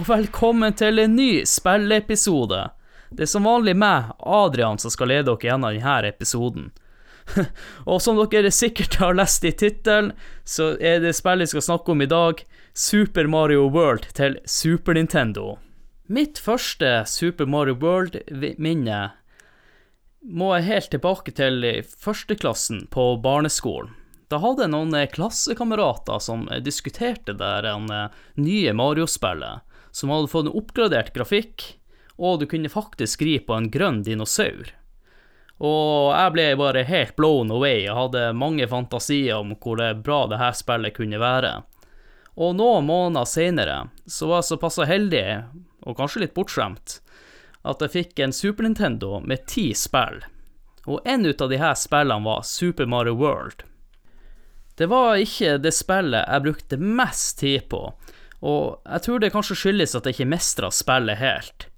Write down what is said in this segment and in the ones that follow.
Og velkommen til en ny spilleepisode. Det er som vanlig meg, Adrian, som skal lede dere gjennom denne episoden. og som dere sikkert har lest i tittelen, så er det spillet vi skal snakke om i dag, Super Mario World til Super Nintendo. Mitt første Super Mario World-minne må jeg helt tilbake til førsteklassen på barneskolen. Da hadde jeg noen klassekamerater som diskuterte det en nye Mario-spillet, som hadde fått en oppgradert grafikk, og du kunne faktisk ri på en grønn dinosaur. Og jeg ble bare helt blown away, og hadde mange fantasier om hvor det bra det her spillet kunne være. Og noen måneder senere så var jeg såpass heldig, og kanskje litt bortskjemt, at jeg fikk en Super Nintendo med ti spill. Og en ut av de her spillene var Super Mario World. Det var ikke det spillet jeg brukte mest tid på, og jeg tror det kanskje skyldes at jeg ikke mestra spillet helt.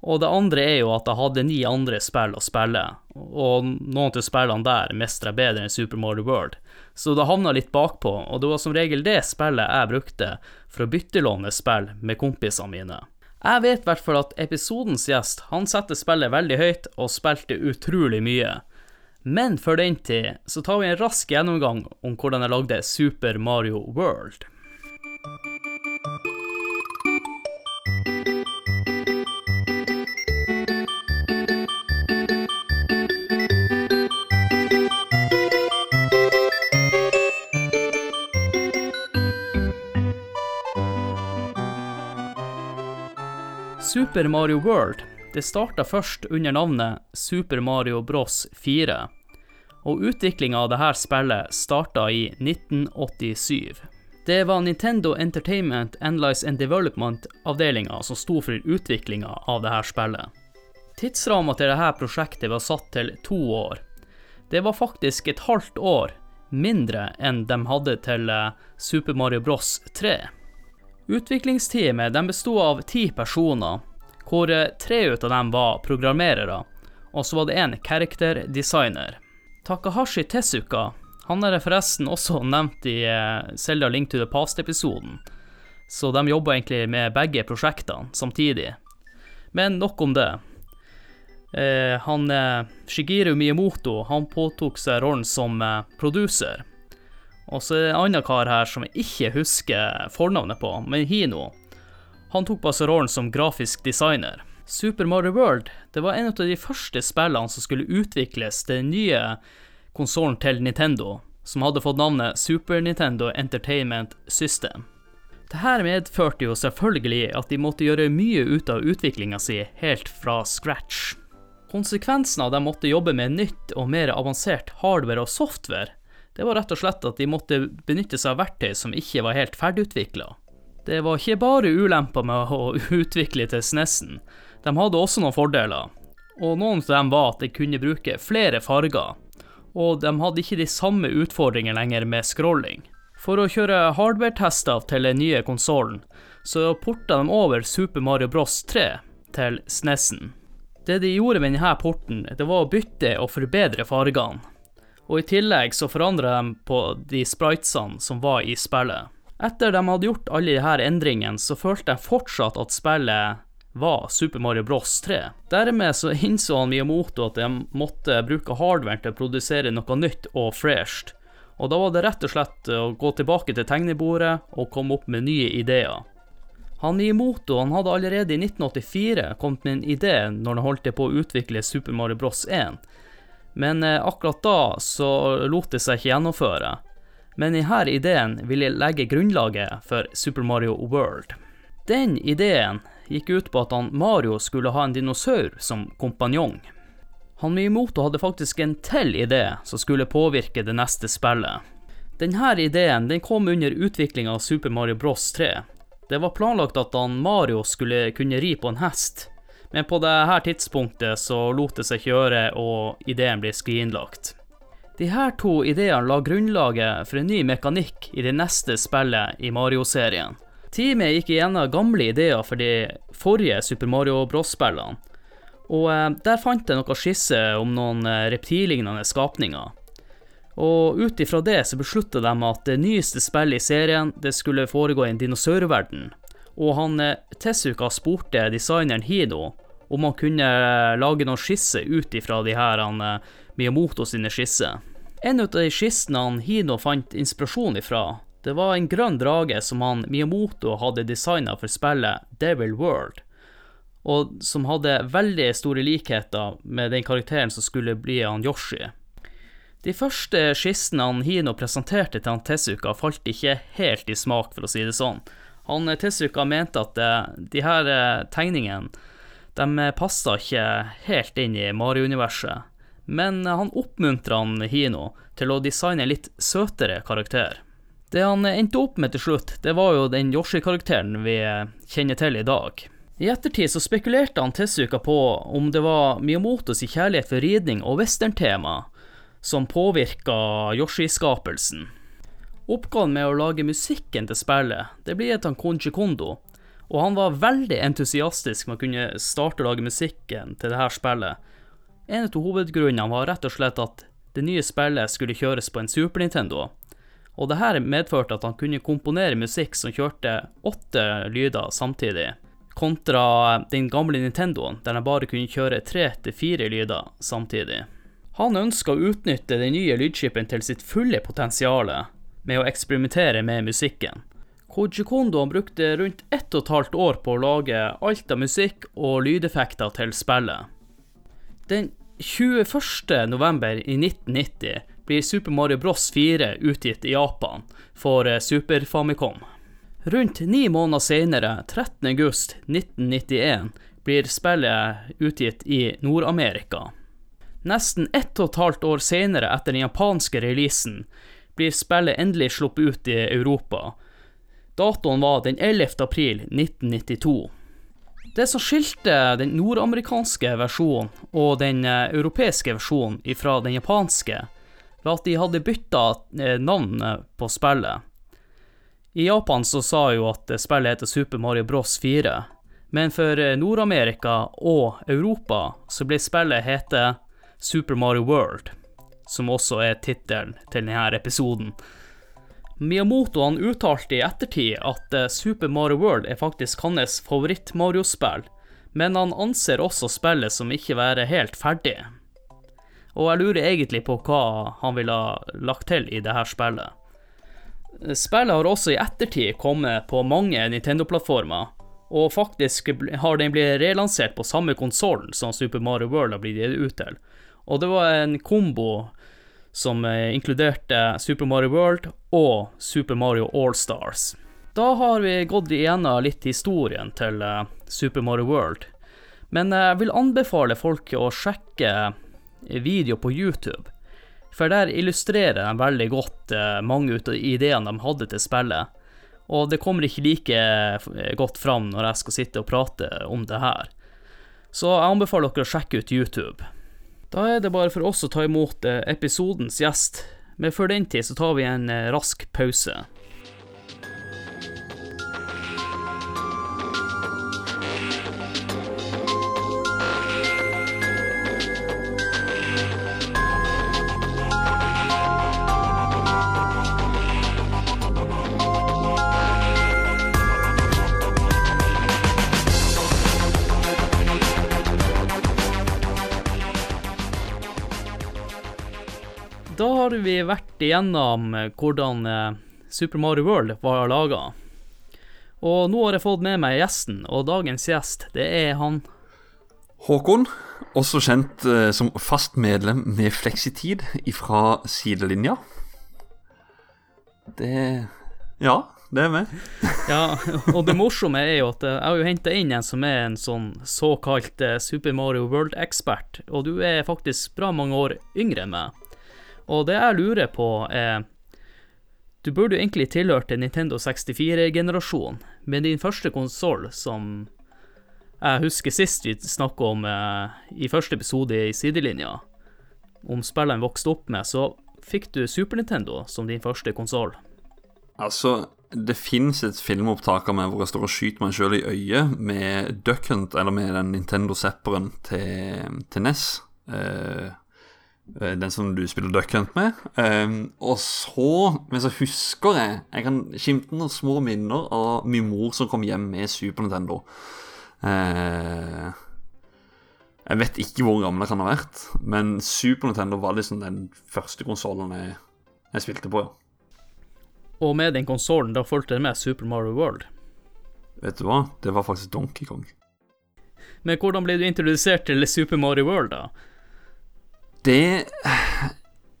Og det andre er jo at jeg hadde ni andre spill å spille, og noen av spillene der mestra bedre enn Super Mario World, så det havna litt bakpå, og det var som regel det spillet jeg brukte for å byttelåne spill med kompisene mine. Jeg vet i hvert fall at episodens gjest han setter spillet veldig høyt og spilte utrolig mye. Men før den tid så tar vi en rask gjennomgang om hvordan jeg lagde Super Mario World. Super Mario World det starta først under navnet Super Mario Bros 4, og utviklinga av dette spillet starta i 1987. Det var Nintendo Entertainment Analyze and Development-avdelinga som sto for utviklinga av dette spillet. Tidsramma til dette prosjektet var satt til to år. Det var faktisk et halvt år mindre enn de hadde til Super Mario Bros 3. Utviklingsteamet bestod av ti personer, hvor tre av dem var programmerere, og så var det en character designer. Takahashi Tezuka han er forresten også nevnt i Selda Link to the Past-episoden, så de jobba egentlig med begge prosjektene samtidig. Men nok om det. Eh, han Shigeru Miyamoto han påtok seg rollen som producer. Og så er det en annen kar her som jeg ikke husker fornavnet på, men Hino. Han tok på seg rollen som grafisk designer. Super Mario World det var en av de første spillene som skulle utvikles til den nye konsollen til Nintendo, som hadde fått navnet Super Nintendo Entertainment System. Dette medførte jo selvfølgelig at de måtte gjøre mye ut av utviklinga si helt fra scratch. Konsekvensen av at de måtte jobbe med nytt og mer avansert hardware og software, det var rett og slett at de måtte benytte seg av verktøy som ikke var helt ferdigutvikla. Det var ikke bare ulemper med å utvikle til SNES-en, de hadde også noen fordeler, og noen av dem var at de kunne bruke flere farger, og de hadde ikke de samme utfordringene lenger med scrolling. For å kjøre hardware-tester til den nye konsollen, så porta de over Super Mario Bros 3 til SNES-en. Det de gjorde med denne porten, det var å bytte og forbedre fargene, og i tillegg så forandra de på de spritesene som var i spillet. Etter de hadde gjort alle disse endringene, så følte de fortsatt at spillet var Super Mario Bros 3. Dermed så innså han Miyamoto at de måtte bruke hardware til å produsere noe nytt og fresht, og da var det rett og slett å gå tilbake til tegnebordet og komme opp med nye ideer. Han Miyamoto han hadde allerede i 1984 kommet med en idé når han holdt på å utvikle Super Mario Bros 1, men akkurat da så lot det seg ikke gjennomføre. Men denne ideen ville legge grunnlaget for Super Mario World. Den ideen gikk ut på at han Mario skulle ha en dinosaur som kompanjong. Han Miyamoto hadde faktisk en til idé som skulle påvirke det neste spillet. Denne ideen den kom under utviklinga av Super Mario Bros 3. Det var planlagt at han Mario skulle kunne ri på en hest, men på dette tidspunktet så lot det seg ikke gjøre, og ideen ble skrinlagt. Her to ideene la grunnlaget for en ny mekanikk i det neste spillet i Mario-serien. Teamet gikk igjennom gamle ideer for de forrige Super Mario Bros-spillene, og eh, der fant jeg noen skisser om noen eh, reptillignende skapninger. Og ut ifra det så beslutta de at det nyeste spillet i serien det skulle foregå i en dinosaurverden. Og han eh, Tezuka spurte designeren Hino om han kunne lage noen skisser ut ifra de her han, Miyamoto sine skisser. En av de skissene han Hino fant inspirasjon ifra, det var en grønn drage som han Miyamoto hadde designa for spillet Devil World og som hadde veldig store likheter med den karakteren som skulle bli han Yoshi. De første skissene han Hino presenterte til han Tezuka, falt ikke helt i smak, for å si det sånn. Han Tezuka mente at eh, de her eh, tegningene de passa ikke helt inn i Mario-universet, men han oppmuntra han Hino til å designe en litt søtere karakter. Det han endte opp med til slutt, det var jo den Yoshi-karakteren vi kjenner til i dag. I ettertid så spekulerte han Tezuka på om det var Miyamotos kjærlighet for ridning og westerntema som påvirka Yoshi-skapelsen. Oppgaven med å lage musikken til spillet det ble gitt Konji Kondo, og han var veldig entusiastisk med å kunne starte å lage musikken til dette spillet. En av hovedgrunnene var rett og slett at det nye spillet skulle kjøres på en Super Nintendo, og dette medførte at han kunne komponere musikk som kjørte åtte lyder samtidig kontra den gamle Nintendoen, der han bare kunne kjøre tre til fire lyder samtidig. Han ønska å utnytte den nye lydskipen til sitt fulle potensial med å eksperimentere med musikken. Koji Kondo brukte rundt ett og et halvt år på å lage alt av musikk og lydeffekter til spillet. Den 21. november i 1990 blir Super Mario Bros 4 utgitt i Japan for Super Famicom. Rundt ni måneder senere, 13.8.1991, blir spillet utgitt i Nord-Amerika. Nesten ett og et halvt år senere etter den japanske releasen blir spillet endelig sluppet ut i Europa. Datoen var den 11. april 1992. Det som skilte den nordamerikanske versjonen og den eh, europeiske versjonen fra den japanske, var at de hadde bytta eh, navn på spillet. I Japan så sa jo at spillet heter Super Mario Bros 4, men for eh, Nord-Amerika og Europa så ble spillet hete Super Mario World, som også er tittelen til denne episoden. Miyamoto han uttalte i ettertid at eh, Super Mario World er faktisk hans favoritt-Mario-spill, men han anser også spillet som ikke være helt ferdig. Og jeg lurer egentlig på hva han ville ha lagt til i dette spillet. Spillet har også i ettertid kommet på mange Nintendo-plattformer, og faktisk har den blitt relansert på samme konsoll som Super Mario World har blitt gitt ut til. Og det var en kombo som eh, inkluderte Super Mario World og Super Mario All-Stars. Da har vi gått igjennom litt historien til eh, Super Mario World, men jeg vil anbefale folk å sjekke video på YouTube for der illustrerer de veldig godt eh, mange av ideene de hadde til spillet. Og det kommer ikke like eh, godt fram når jeg skal sitte og prate om det her. Så jeg anbefaler dere å sjekke ut YouTube. Da er det bare for oss å ta imot eh, episodens gjest, men før den tid så tar vi en rask pause. Har vi vært igjennom hvordan eh, Super Mario World var laga. Og nå har jeg fått med meg gjesten, og dagens gjest, det er han Håkon, også kjent eh, som fast medlem med fleksitid fra sidelinja. Det Ja, det er meg. ja, og det morsomme er jo at jeg har jo henta inn en som er en sånn såkalt eh, Super Mario World-ekspert, og du er faktisk bra mange år yngre enn meg. Og det jeg lurer på, er Du burde jo egentlig tilhørt en Nintendo 64-generasjon, men din første konsoll, som jeg husker sist vi snakka om eh, i første episode i Sidelinja, om spillene vokste opp med, så fikk du Super Nintendo som din første konsoll? Altså, det fins et filmopptak av meg hvor jeg står og skyter meg sjøl i øyet med Duck Hunt, eller med den Nintendo Zapperen til, til NES. Eh, den som du spiller Duck Hunt med. Um, og så Men så husker jeg Jeg kan skimte noen små minner av min mor som kom hjem med Super Nintendo. Uh, jeg vet ikke hvor gammel jeg kan ha vært, men Super Nintendo var liksom den første konsollen jeg, jeg spilte på. ja. Og med den konsollen, da fulgte det med Super Mario World. Vet du hva? Det var faktisk Donkey Kong. Men hvordan ble du introdusert til Super Mario World, da? Det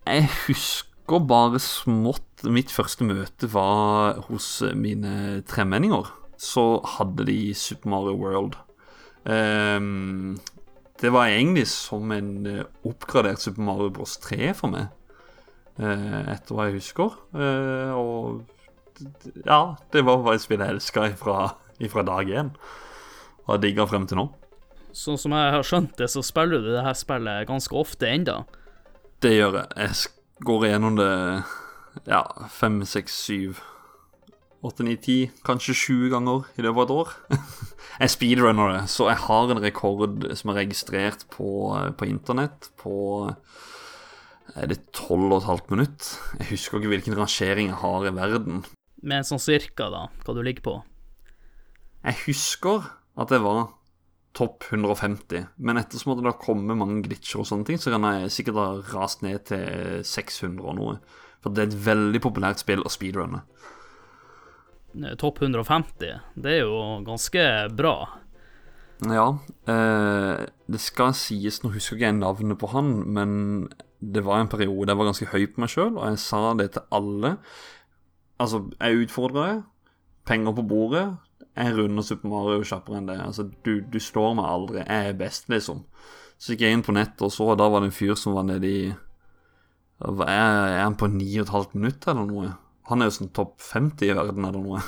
Jeg husker bare smått Mitt første møte var hos mine tremenninger. Så hadde de Super Mario World. Um, det var egentlig som en eh, oppgradert Super Mario Bros 3 for meg. Uh, etter hva jeg husker. Uh, og ja, det var bare et spill jeg elska ifra, ifra dag én. Og har digga frem til nå. Sånn som jeg har skjønt det, så spiller du det her spillet ganske ofte enda. Det gjør jeg. Jeg går gjennom det ja, fem, seks, syv, åtte, ni, ti, kanskje sju ganger i løpet av et år. jeg speedrunner det, så jeg har en rekord som er registrert på, på internett på er det tolv og et halvt minutt. Jeg husker ikke hvilken rangering jeg har i verden. Men sånn cirka, da, hva du ligger på. Jeg husker at det var topp 150, men ettersom det har kommet mange glitcher og sånne ting, så kan jeg sikkert ha rast ned til 600 og noe. For det er et veldig populært spill å speedrunne. Eh, Topp 150, det er jo ganske bra. Ja, eh, det skal sies, nå husker ikke jeg navnet på han, men det var en periode jeg var ganske høy på meg sjøl, og jeg sa det til alle. Altså, jeg utfordra deg. Penger på bordet. Jeg runder Super Mario kjappere enn det. Altså, du, du slår meg aldri. Jeg er best, liksom. Så gikk jeg inn på nettet og så, og da var det en fyr som var nede i Er er han på 9,5 minutter eller noe? Han er jo sånn topp 50 i verden eller noe.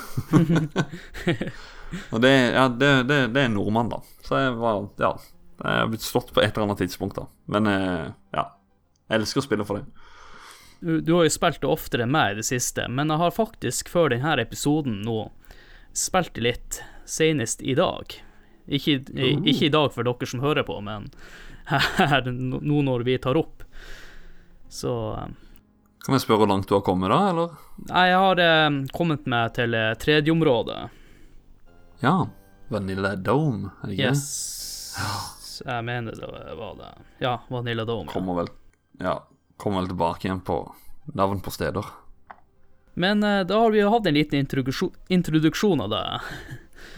Og det, ja, det, det, det er nordmann, da. Så jeg var Ja. Jeg har blitt slått på et eller annet tidspunkt, da. Men eh, ja. Jeg elsker å spille for det. Du, du har jo spilt det oftere enn meg i det siste, men jeg har faktisk før denne episoden nå spilt det litt, senest i dag. Ikke, i, ikke i dag for dere som hører på, men her nå når vi tar opp. Så eh, Kan jeg spørre hvor langt du har kommet, da, eller? Jeg har eh, kommet meg til eh, tredje område. Ja. Vanilla Dome, er det ikke? Yes. Jeg mener det var det. Ja, Vanilla Dome. Kommer vel Ja. Kommer vel tilbake igjen på navn på steder. Men uh, da har vi jo hatt en liten introduksjon, introduksjon av det.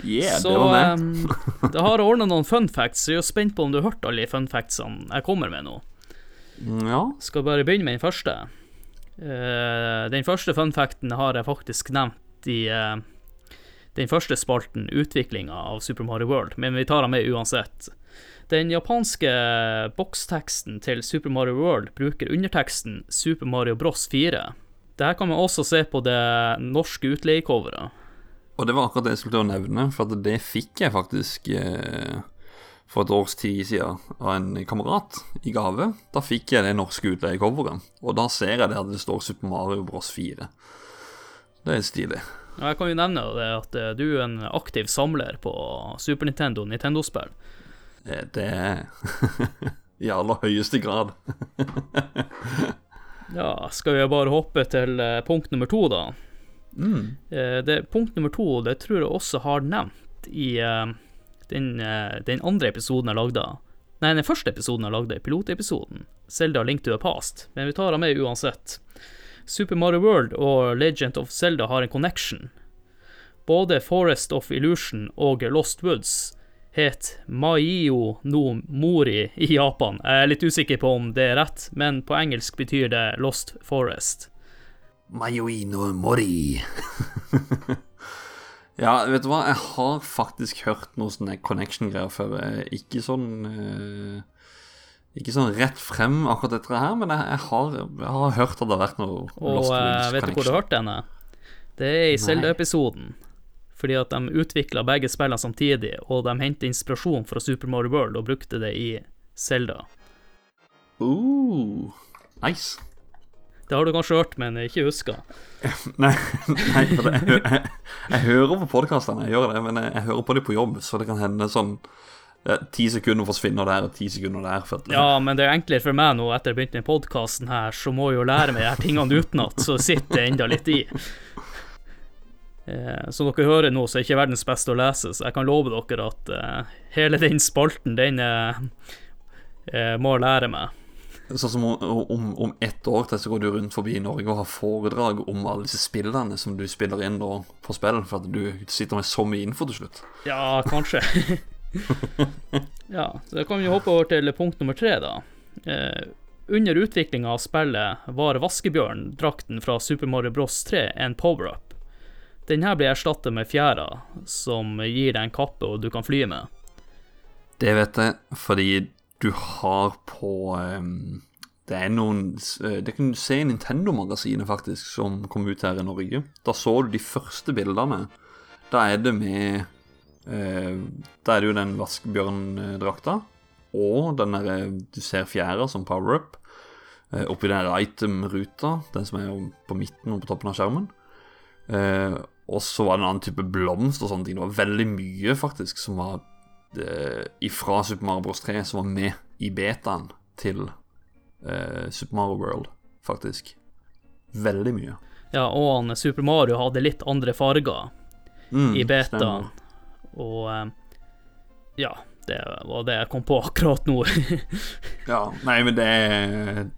Yeah, så det var meg. eh, det har ordna noen fun facts, så jeg er jo spent på om du har hørt alle de fun factsene jeg kommer med nå. Ja. Skal bare begynne med den første. Uh, den første fun facten har jeg faktisk nevnt i uh, den første spalten, utviklinga av Super Mario World, men vi tar den med uansett. Den japanske boksteksten til Super Mario World bruker underteksten Super Mario Bros 4. Dette kan man også se på det norske utleiecoveret. Og det var akkurat det jeg skulle nevne, for at det fikk jeg faktisk eh, for et års tid siden av en kamerat i gave. Da fikk jeg det norske utleiecoveret, og da ser jeg det at det står Super Mario Bros 4. Det er stilig. Ja, Jeg kan jo nevne det at eh, du er en aktiv samler på Super Nintendo Nintendo-spill. Det, det er i aller høyeste grad. Ja, skal vi bare hoppe til eh, punkt nummer to, da. Mm. det, punkt nummer to det tror jeg også har nevnt i eh, den, eh, den andre episoden jeg lagde. Nei, den første episoden jeg lagde, pilotepisoden. Zelda Link to the Past. Men vi tar den med uansett. Super Mario World og Legend of Zelda har en connection. Både Forest of Illusion og Lost Woods het Maio no Mori i Japan. Jeg er litt usikker på om det er rett, men på engelsk betyr det Lost Forest. Mayoino Mori. ja, vet du hva, jeg har faktisk hørt noe sånne connection-greier før. Eh, Ikke sånn eh, Ikke sånn rett frem akkurat dette her, men jeg, jeg, har, jeg har hørt at det har vært noe Og Lost connection. Og vet du hvor du har hørt denne? Det er i. Zelda-episoden. Fordi at de utvikla begge spillene samtidig, og de hentet inspirasjon fra Super Mario World og brukte det i Zelda. Uh, nice. Det har du kanskje hørt, men ikke huska. Nei, nei for det, jeg, jeg, jeg hører på podkastene, jeg gjør det, men jeg, jeg hører på dem på jobb, så det kan hende sånn Ti sekunder forsvinner der, og ti sekunder der. For Ja, men det er enklere for meg nå etter jeg begynte med podkasten her, så må jeg jo lære meg de her tingene utenat, så sitter det enda litt i. Eh, Som dere hører nå, så er ikke verdens beste å lese, så jeg kan love dere at eh, hele den spalten, den eh, eh, må jeg lære meg. Sånn som om, om, om ett år til så går du rundt forbi Norge og har foredrag om alle disse spillene som du spiller inn da på spill, for at du sitter med så mye info til slutt. Ja, kanskje. ja, så da kan vi hoppe over til punkt nummer tre, da. Eh, under utviklinga av spillet var Vaskebjørn-drakten fra Super Mario Bros 3 en power-up. Den her blir erstattet med fjæra, som gir deg en kappe og du kan fly med. Det vet jeg, fordi du har på um, Det er noen eh, Det kan du se i Nintendo-magasinet, faktisk, som kom ut her i Norge. Da så du de første bildene. Da er det med uh, Da er det jo den vaskebjørndrakta, og den der Du ser fjæra som power-up. Eh, oppi den item-ruta, den som er på midten og på toppen av skjermen. Eh, og så var det en annen type blomst og sånne ting. Det var veldig mye, faktisk, som var eh, ifra Super Mario Bros 3 som var med i betaen til eh, Super Mario World, faktisk. Veldig mye. Ja, og Super Mario hadde litt andre farger Mm, i betaen. Og eh, ja, det var det jeg kom på akkurat nå. Ja, nei, men det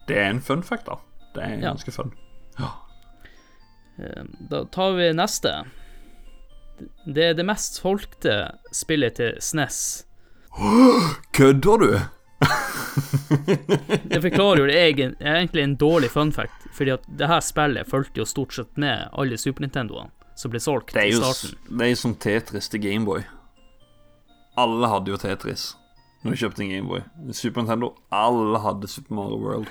det er en fun fact, da. Det er Ja. ganske fun. Ja. Eh, Da tar vi neste. Det er det mest solgte spillet til SNES. Kødder du? Det forklarer jo det egen, egentlig en dårlig fun fact, fordi at det her spillet fulgte jo stort sett med alle Super Nintendoene som ble solgt Det i starten. det er jo som Tetris til Gameboy. Alle hadde jo Tetris når de kjøpte en Gameboy. Super Nintendo, alle hadde Super Mario World.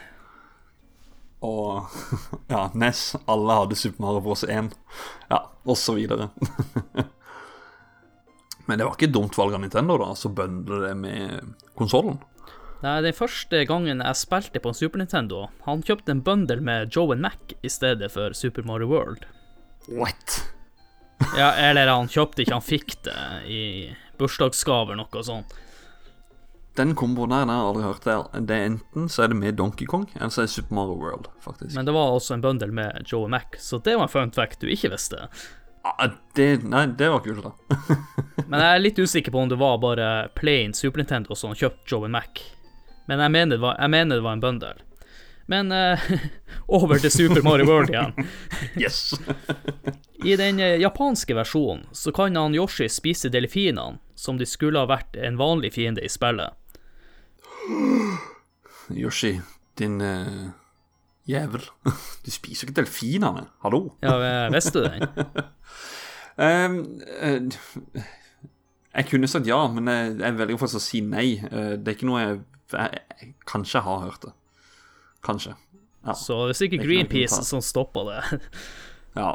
Og ja, NES, alle hadde Super Mario Bros 1. Ja, og så videre. Men det var ikke et dumt valg av Nintendo, da, så bøndle det med konsollen. Nei, den første gangen jeg spilte på en Super Nintendo, han kjøpte en bundle med Joe and Mac i stedet for Super Mario World. What? Ja, eller han kjøpte ikke, han fikk det i bursdagsgave eller noe sånt. Den komboen der, den har jeg aldri hørt. Det er- Det er Enten så er det med Donkey Kong, eller så er det Super Mario World, faktisk. Men det var også en bundle med Joe Mac, så det var en fun fact du ikke visste. Ah, det, nei, det var kult, da. Men jeg er litt usikker på om det var bare plain Super Nintendo som kjøpte Joe Mac. Men jeg mener det var, jeg mener det var en bundle. Men uh, over til Super Mario World igjen. Yes! I den eh, japanske versjonen så kan han Yoshi spise delfinene, som de skulle ha vært en vanlig fiende i spillet. Yoshi, din uh, jævel. Du spiser ikke delfinene. Hallo? Ja, visste du det? um, uh, jeg kunne sagt ja, men jeg, jeg velger faktisk å si nei. Uh, det er ikke noe jeg, jeg, jeg Kanskje har hørt det. Kanskje. Ja. Så det er sikkert er ikke Greenpeace som stopper det. ja.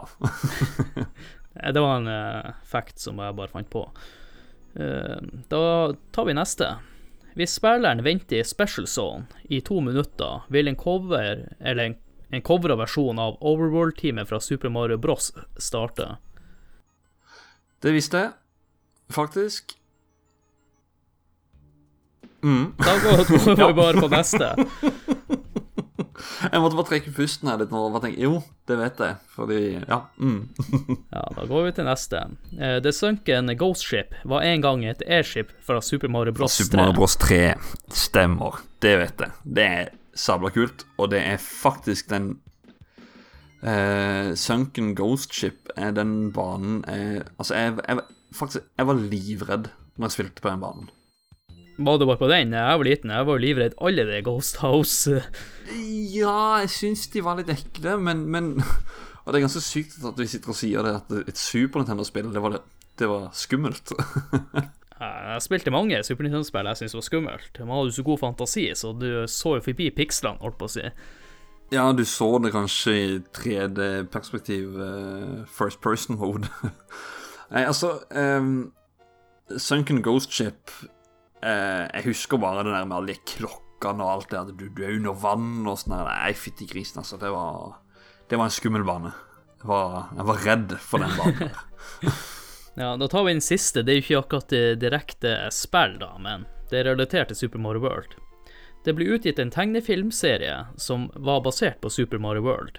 Det var en uh, fact som jeg bare fant på. Uh, da tar vi neste. Hvis spilleren venter i special zone i to minutter, vil en cover, eller en, en covra versjon av Overworld-teamet fra Super Mario Bros starte. Det visste jeg, faktisk. Mm. Da går, vi bare på neste. Jeg måtte bare trekke pusten her litt nå og tenke jo, det vet jeg. Fordi Ja. Mm. Ja, da går vi til neste. Det The Sunken Ghost Ship var en gang et airship fra Super Mario Bros. 3. Super Mario Bros 3 stemmer. Det vet jeg. Det er sabla kult, og det er faktisk den eh, Sunken Ghost Ship er den banen jeg Altså, jeg, jeg, faktisk, jeg var livredd når jeg spilte på den banen. Var du bare på den? Jeg var liten, jeg var jo livredd alle de Ghost House. Ja, jeg syns de var litt ekle, men, men Og det er ganske sykt at vi sitter og sier det at et Super Nintendo-spill, det, var det, det var skummelt. Jeg spilte mange Super Nintendo-spill jeg syntes var skummelt. Man hadde jo så god fantasi, så du så jo forbi pikslene, holdt på å si. Ja, du så det kanskje i 3D-perspektiv, eh, first person mode. Nei, altså um, Sunken Ghost Ship eh, Jeg husker bare det der med alle de klokkene og alt det. at Du, du er under vann og sånn. Nei, fytti grisen, altså. Det var, det var en skummel bane. Jeg var, jeg var redd for den banen. Ja, da tar vi den siste. Det er jo ikke akkurat direkte spill, da, men det er relatert til Super Mario World. Det ble utgitt en tegnefilmserie som var basert på Super Mario World.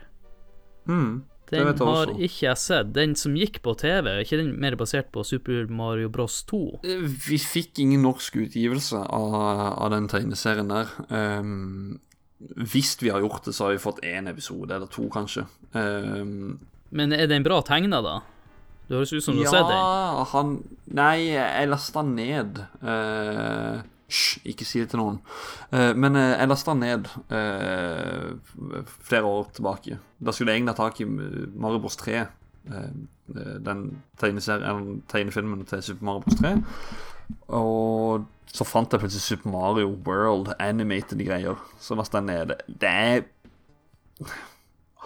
Mm, Den har ikke jeg sett. Den som gikk på TV, er ikke den mer basert på Super Mario Bros 2? Eh, Vi fikk ingen norsk utgivelse av, av den tegneserien der. Um, hvis vi har gjort det, så har vi fått én episode, eller to, kanskje. Um, Men er den bra tegna, da? Det høres ut som du har sett den. Ja, han Nei, jeg lasta den ned. Eh, Hysj, ikke si det til noen. Eh, men eh, jeg lasta ned eh, flere år tilbake. Da skulle jeg egentlig ha tak i Mario Bros 3. eh, den tegnefilmen til Super Mario Bros 3. Og så fant jeg plutselig Super Mario World animated greier. Så lasta jeg ned. Det er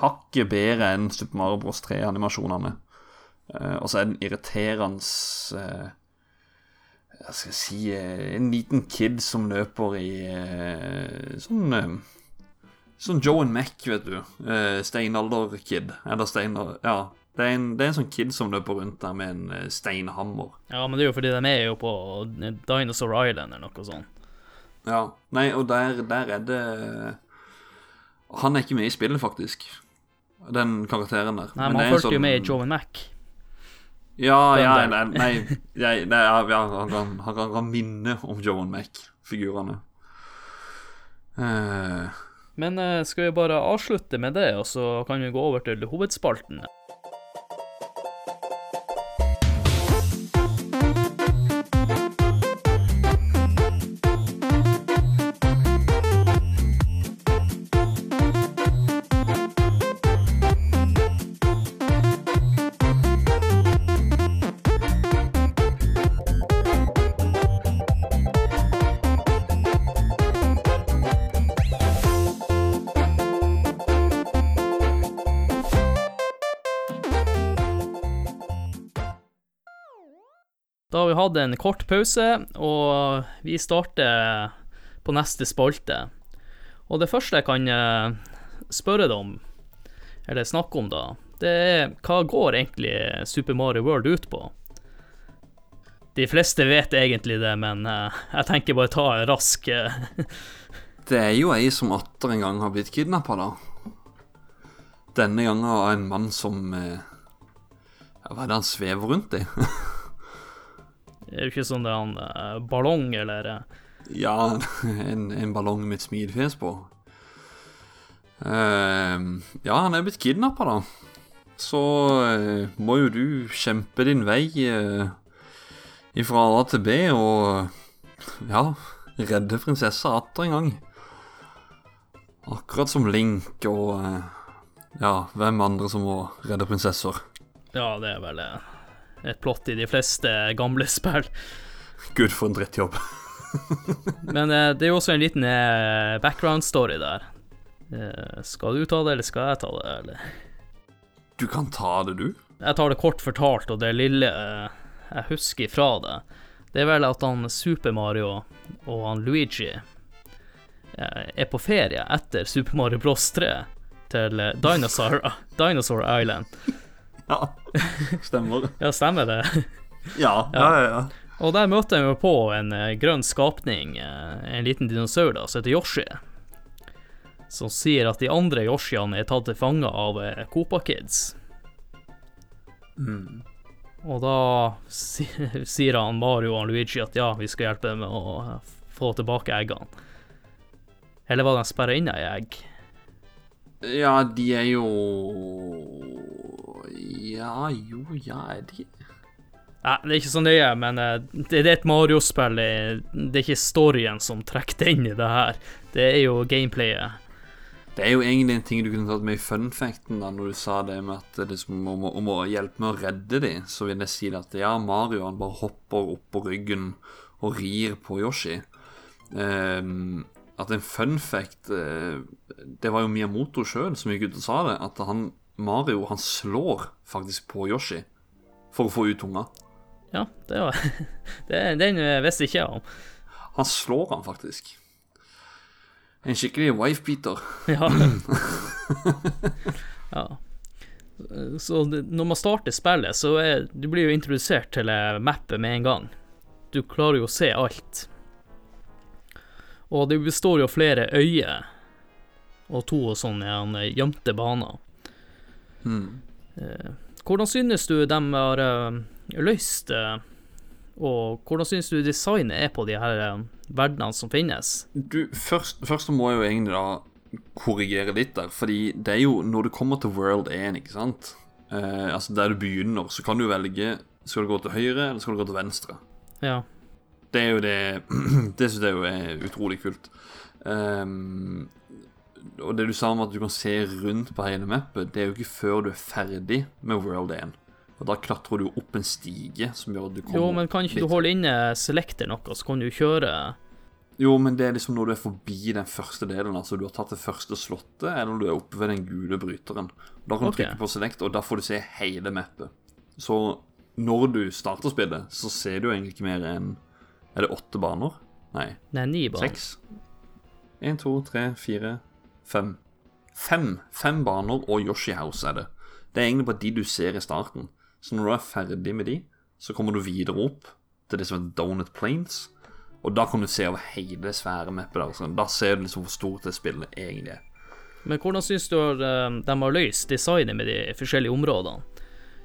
hakket bedre enn Super Mario Bros 3-animasjonene. Eh, og så er den irriterende Hva skal si eh, En liten kid som løper i eh, sånn eh, Sånn Joe and Mac, vet du. Steinalder-kid. Eller steiner... Ja. Det er, en, det er en sånn kid som løper rundt der med en steinhammer. Ja, men det er jo fordi de er jo på Dinosaur Island eller noe sånt. Ja. Nei, og der, der er det Han er ikke med i spillet, faktisk. Den karakteren der. Nei, Men men han fulgte sånn... jo med i Joe and Mac. Ja, ja, nei, nei, jeg, nei ja, han, kan, han, kan, minne om Joan Mac-figurene. Eh, Men eh, skal vi bare avslutte med det, og så kan vi gå over til hovedspalten? Da har vi hatt en kort pause, og vi starter på neste spalte. Og det første jeg kan eh, spørre deg om, eller snakke om da, det er hva går egentlig Super Mario World ut på? De fleste vet egentlig det, men eh, jeg tenker bare ta en rask eh, det er jo ei som atter en gang har blitt kidnappa, da. Denne gangen av en mann som Hva er det han svever rundt i? Det er jo ikke sånn det er en uh, ballong eller eh, ja, en, en ballong med et smilefjes på. Uh, ja, han er blitt kidnappa, da. Så eh, må jo du kjempe din vei ifra A til B og ja, redde prinsessa atter en gang. Akkurat som Link og eh, ja, hvem andre som må redde prinsesser. Ja, det er vel eh, et plott i de fleste gamle spill. Gud, for en drittjobb. Men eh, det er jo også en liten eh, background story der. Eh, skal du ta det, eller skal jeg ta det? Eller? Du kan ta det, du. Jeg tar det kort fortalt, og det lille jeg husker fra det, det er vel at han Super Mario og han Luigi eh, er på ferie etter Super Mario Bros 3 til Dinosaur, Dinosaur Island. Ja, stemmer. Ja, stemmer det? Ja, ja, ja. ja. Og der møter vi på en eh, grønn skapning, eh, en liten dinosaur da, som heter Yoshi. Som sier at de andre Yoshiene er tatt til fange av Copa Kids. Kids. Og da sier han Mario og Luigi at ja, vi skal hjelpe dem med å eh, få tilbake eggene. Eller var det de sperra inne i egg? Ja, de er jo Ja, jo, ja, er de Nei, det er ikke så nøye, men eh, det, er et Mario-spill. Det er ikke storyen som trekker det inn i det her. Det er jo gameplayet. Det er jo egentlig en ting du kunne tatt med i funfacten, da, når du sa det med at det som om, om å hjelpe med å redde dem, så vil jeg si at ja, Mario han bare hopper opp på ryggen og rir på Yoshi. Um, at en funfact eh, Det var jo Miyamoto sjøl som gikk ut og sa det, at han Mario han slår faktisk på Yoshi for å få ut tunga. Ja, det var det, Den eh, visste ikke jeg om. Han slår han faktisk. En skikkelig wife-beater. Ja. ja. Så når man starter spillet, så er du blir jo introdusert til eh, mappet med en gang. Du klarer jo å se alt. Og det består jo av flere øyer og to sånne eh, gjemte baner. Eh, hvordan synes du de har eh, løst det, og hvordan synes du designet er på de her verdenene som finnes? Du, først, først må jeg jo egentlig da korrigere litt der, fordi det er jo når du kommer til World 1, ikke sant eh, Altså der du begynner, så kan du velge Skal du gå til høyre, eller skal du gå til venstre? Ja. Det er jo det Det syns jeg jo er utrolig kult. Ehm, og det du sa om at du kan se rundt på hele mappet, det er jo ikke før du er ferdig med World 1. Og da klatrer du opp en stige som gjør at du kommer Jo, men kan ikke litt- du holde inne selekter noe, så kan du kjøre Jo, men det er liksom når du er forbi den første delen. Altså du har tatt det første slottet, eller når du er oppe ved den gule bryteren. Da kan du okay. trykke på select, og da får du se hele mappet. Så når du starter spillet, så ser du egentlig ikke mer enn Er det åtte baner? Nei, Nei, ni baner. seks? Én, to, tre, fire, fem. Fem Fem baner og Yoshi House er det. Det er egentlig bare de du ser i starten. Så når du er ferdig med de, så kommer du videre opp til det som er Donut Plains. Og da kan du se over hele det svære mappet der. sånn. da ser du liksom hvor stort det spillet egentlig er. Men hvordan syns du eh, de har løst designet med de forskjellige områdene?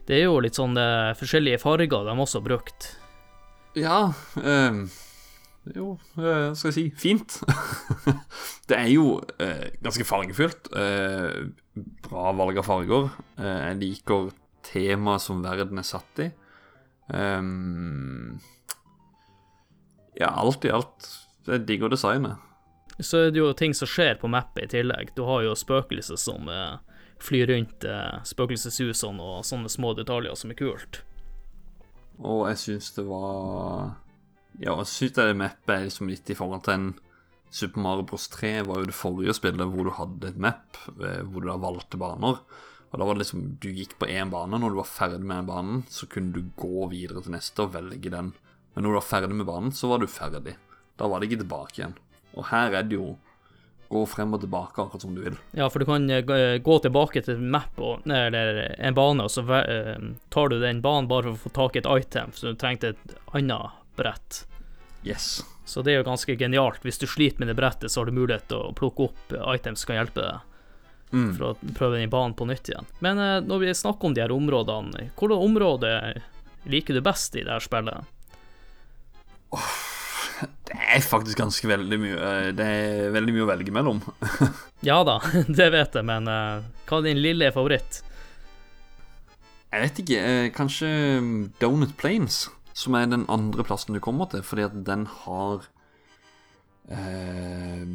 Det er jo litt sånn eh, forskjellige farger de også har brukt. Ja ehm, Jo, hva skal jeg si fint. det er jo eh, ganske fargefylt. Eh, bra valg av farger. Eh, jeg liker temaet som verden er satt i. Ehm, ja, alt i alt. Jeg digger designet. Så er det jo ting som skjer på mappet i tillegg. Du har jo spøkelser som eh, flyr rundt eh, spøkelseshusene og sånne små detaljer som er kult. Og jeg syns det var Ja, jeg syns det mappet er liksom litt i forhold til en Super Mario Bros 3 var jo det forrige spillet hvor du hadde et map eh, hvor du da valgte baner. Og da var det liksom Du gikk på én bane. Når du var ferdig med den banen, så kunne du gå videre til neste og velge den. Men når du var ferdig med banen, så var du ferdig. Da var det ikke tilbake igjen. Og her er det jo gå frem og tilbake akkurat som du vil. Ja, for du kan eh, gå- gå tilbake til en map og, eller en bane, og så eh, tar du den banen bare for å få tak i et item, så du trengte et annet brett. Yes. Så det er jo ganske genialt. Hvis du sliter med det brettet, så har du mulighet til å plukke opp eh, items som kan hjelpe deg Mm. for å prøve den i banen på nytt igjen. Men eh, når vi snakker om de her områdene, hvilket område liker du best i det her spillet? Det er faktisk ganske veldig mye eh, Det er veldig mye å velge mellom. Ja da, det vet jeg, men eh, hva er din lille favoritt? Jeg vet ikke, eh, kanskje mm, Donut Plains, som er den andre plassen du kommer til, fordi at den har eh,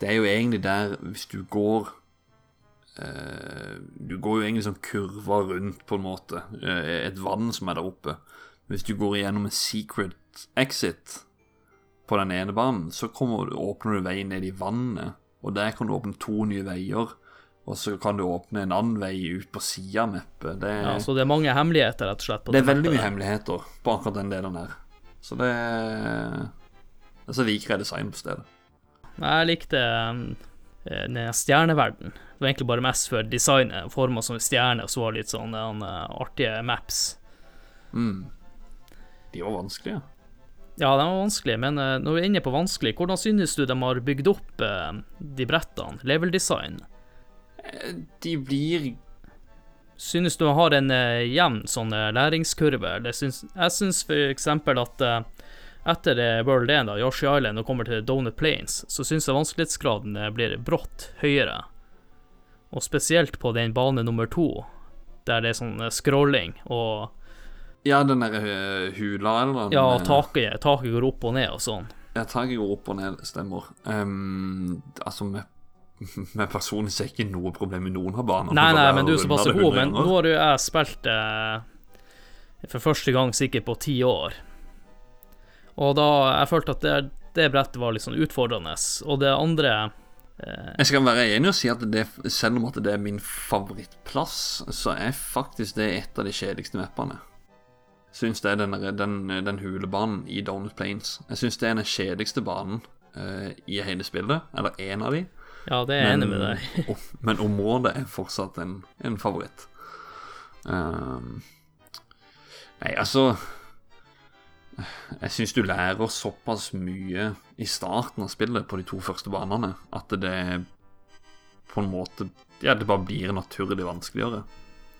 Det er jo egentlig der, hvis du går eh, Du går jo egentlig sånn kurva rundt, på en måte. Eh, et vann som er der oppe. Hvis du går igjennom en secret exit på den ene banen, så kommer, åpner du veien ned i vannet, og der kan du åpne to nye veier. Og så kan du åpne en annen vei ut på sida av mappet. Det, Ja, så det er mange hemmeligheter, rett og slett. på det er veldig mye hemmeligheter på akkurat den delen her. Så det Så liker jeg design på stedet. Jeg likte um, eh, den stjerneverden. Det var egentlig bare mest for designet, forma som stjerne, og så var det litt sånn den, artige maps. Mm. De var vanskelige. Ja, de var vanskelige, men eh, når vi er inne på vanskelig, hvordan synes du de har bygd opp eh, de brettene? Level design? De blir Synes du har en eh, jevn sånn eh, læringskurve? Det syns, jeg syns eksempel at eh, etter World 1, da, Yoshi Island, og kommer til Donut Plains, så syns jeg vanskelighetsgraden blir brått høyere. Og spesielt på den bane nummer to, der det er sånn scrolling, og Ja, den der eh, hula, eller? den, ja, og taket, taket går opp og ned og sånn. Ja, taket går opp og ned, stemmer. Um, altså, med, med personlig så er ikke noe problem med noen av banene. Nei, nei, men du er såpass god, men nå har jo jeg spilt eh, for første gang sikkert på ti år. Og da jeg følte at det, det brettet var litt sånn utfordrende, og det andre eh, Jeg skal være enig og si at det, selv om at det er min favorittplass, så er faktisk det et av de kjedeligste mappene. Syns det er den, den, den hulebanen i Donut Plains. Jeg syns det er den kjedeligste banen eh, i hele spillet. Eller én av de. Ja, det er jeg enig med deg. o- men området er fortsatt en, en favoritt. Um, nei, altså Jeg syns du lærer såpass mye i starten av spillet på de to første banene at det på en måte Ja, det bare blir naturlig vanskeligere.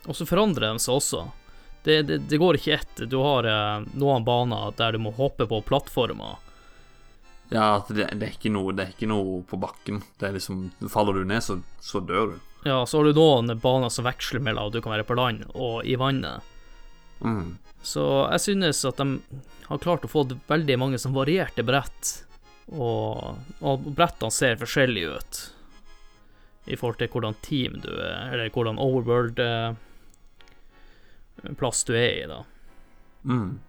Og så forandrer de seg også. Det, det, det går ikke ett. Du har eh, noen baner der du må hoppe på plattformer. Ja, at det, det, er ikke noe, det er ikke noe på bakken. Det er liksom Faller du ned, så, så dør du. Ja, så har du noen baner som veksler mellom at du kan være på land og i vannet. Mm. Så jeg synes at de har klart å få veldig mange som varierte brett, og, og brettene ser forskjellige ut i forhold til hvordan team du er, eller hvordan overworld-plass du er i, da. Mm.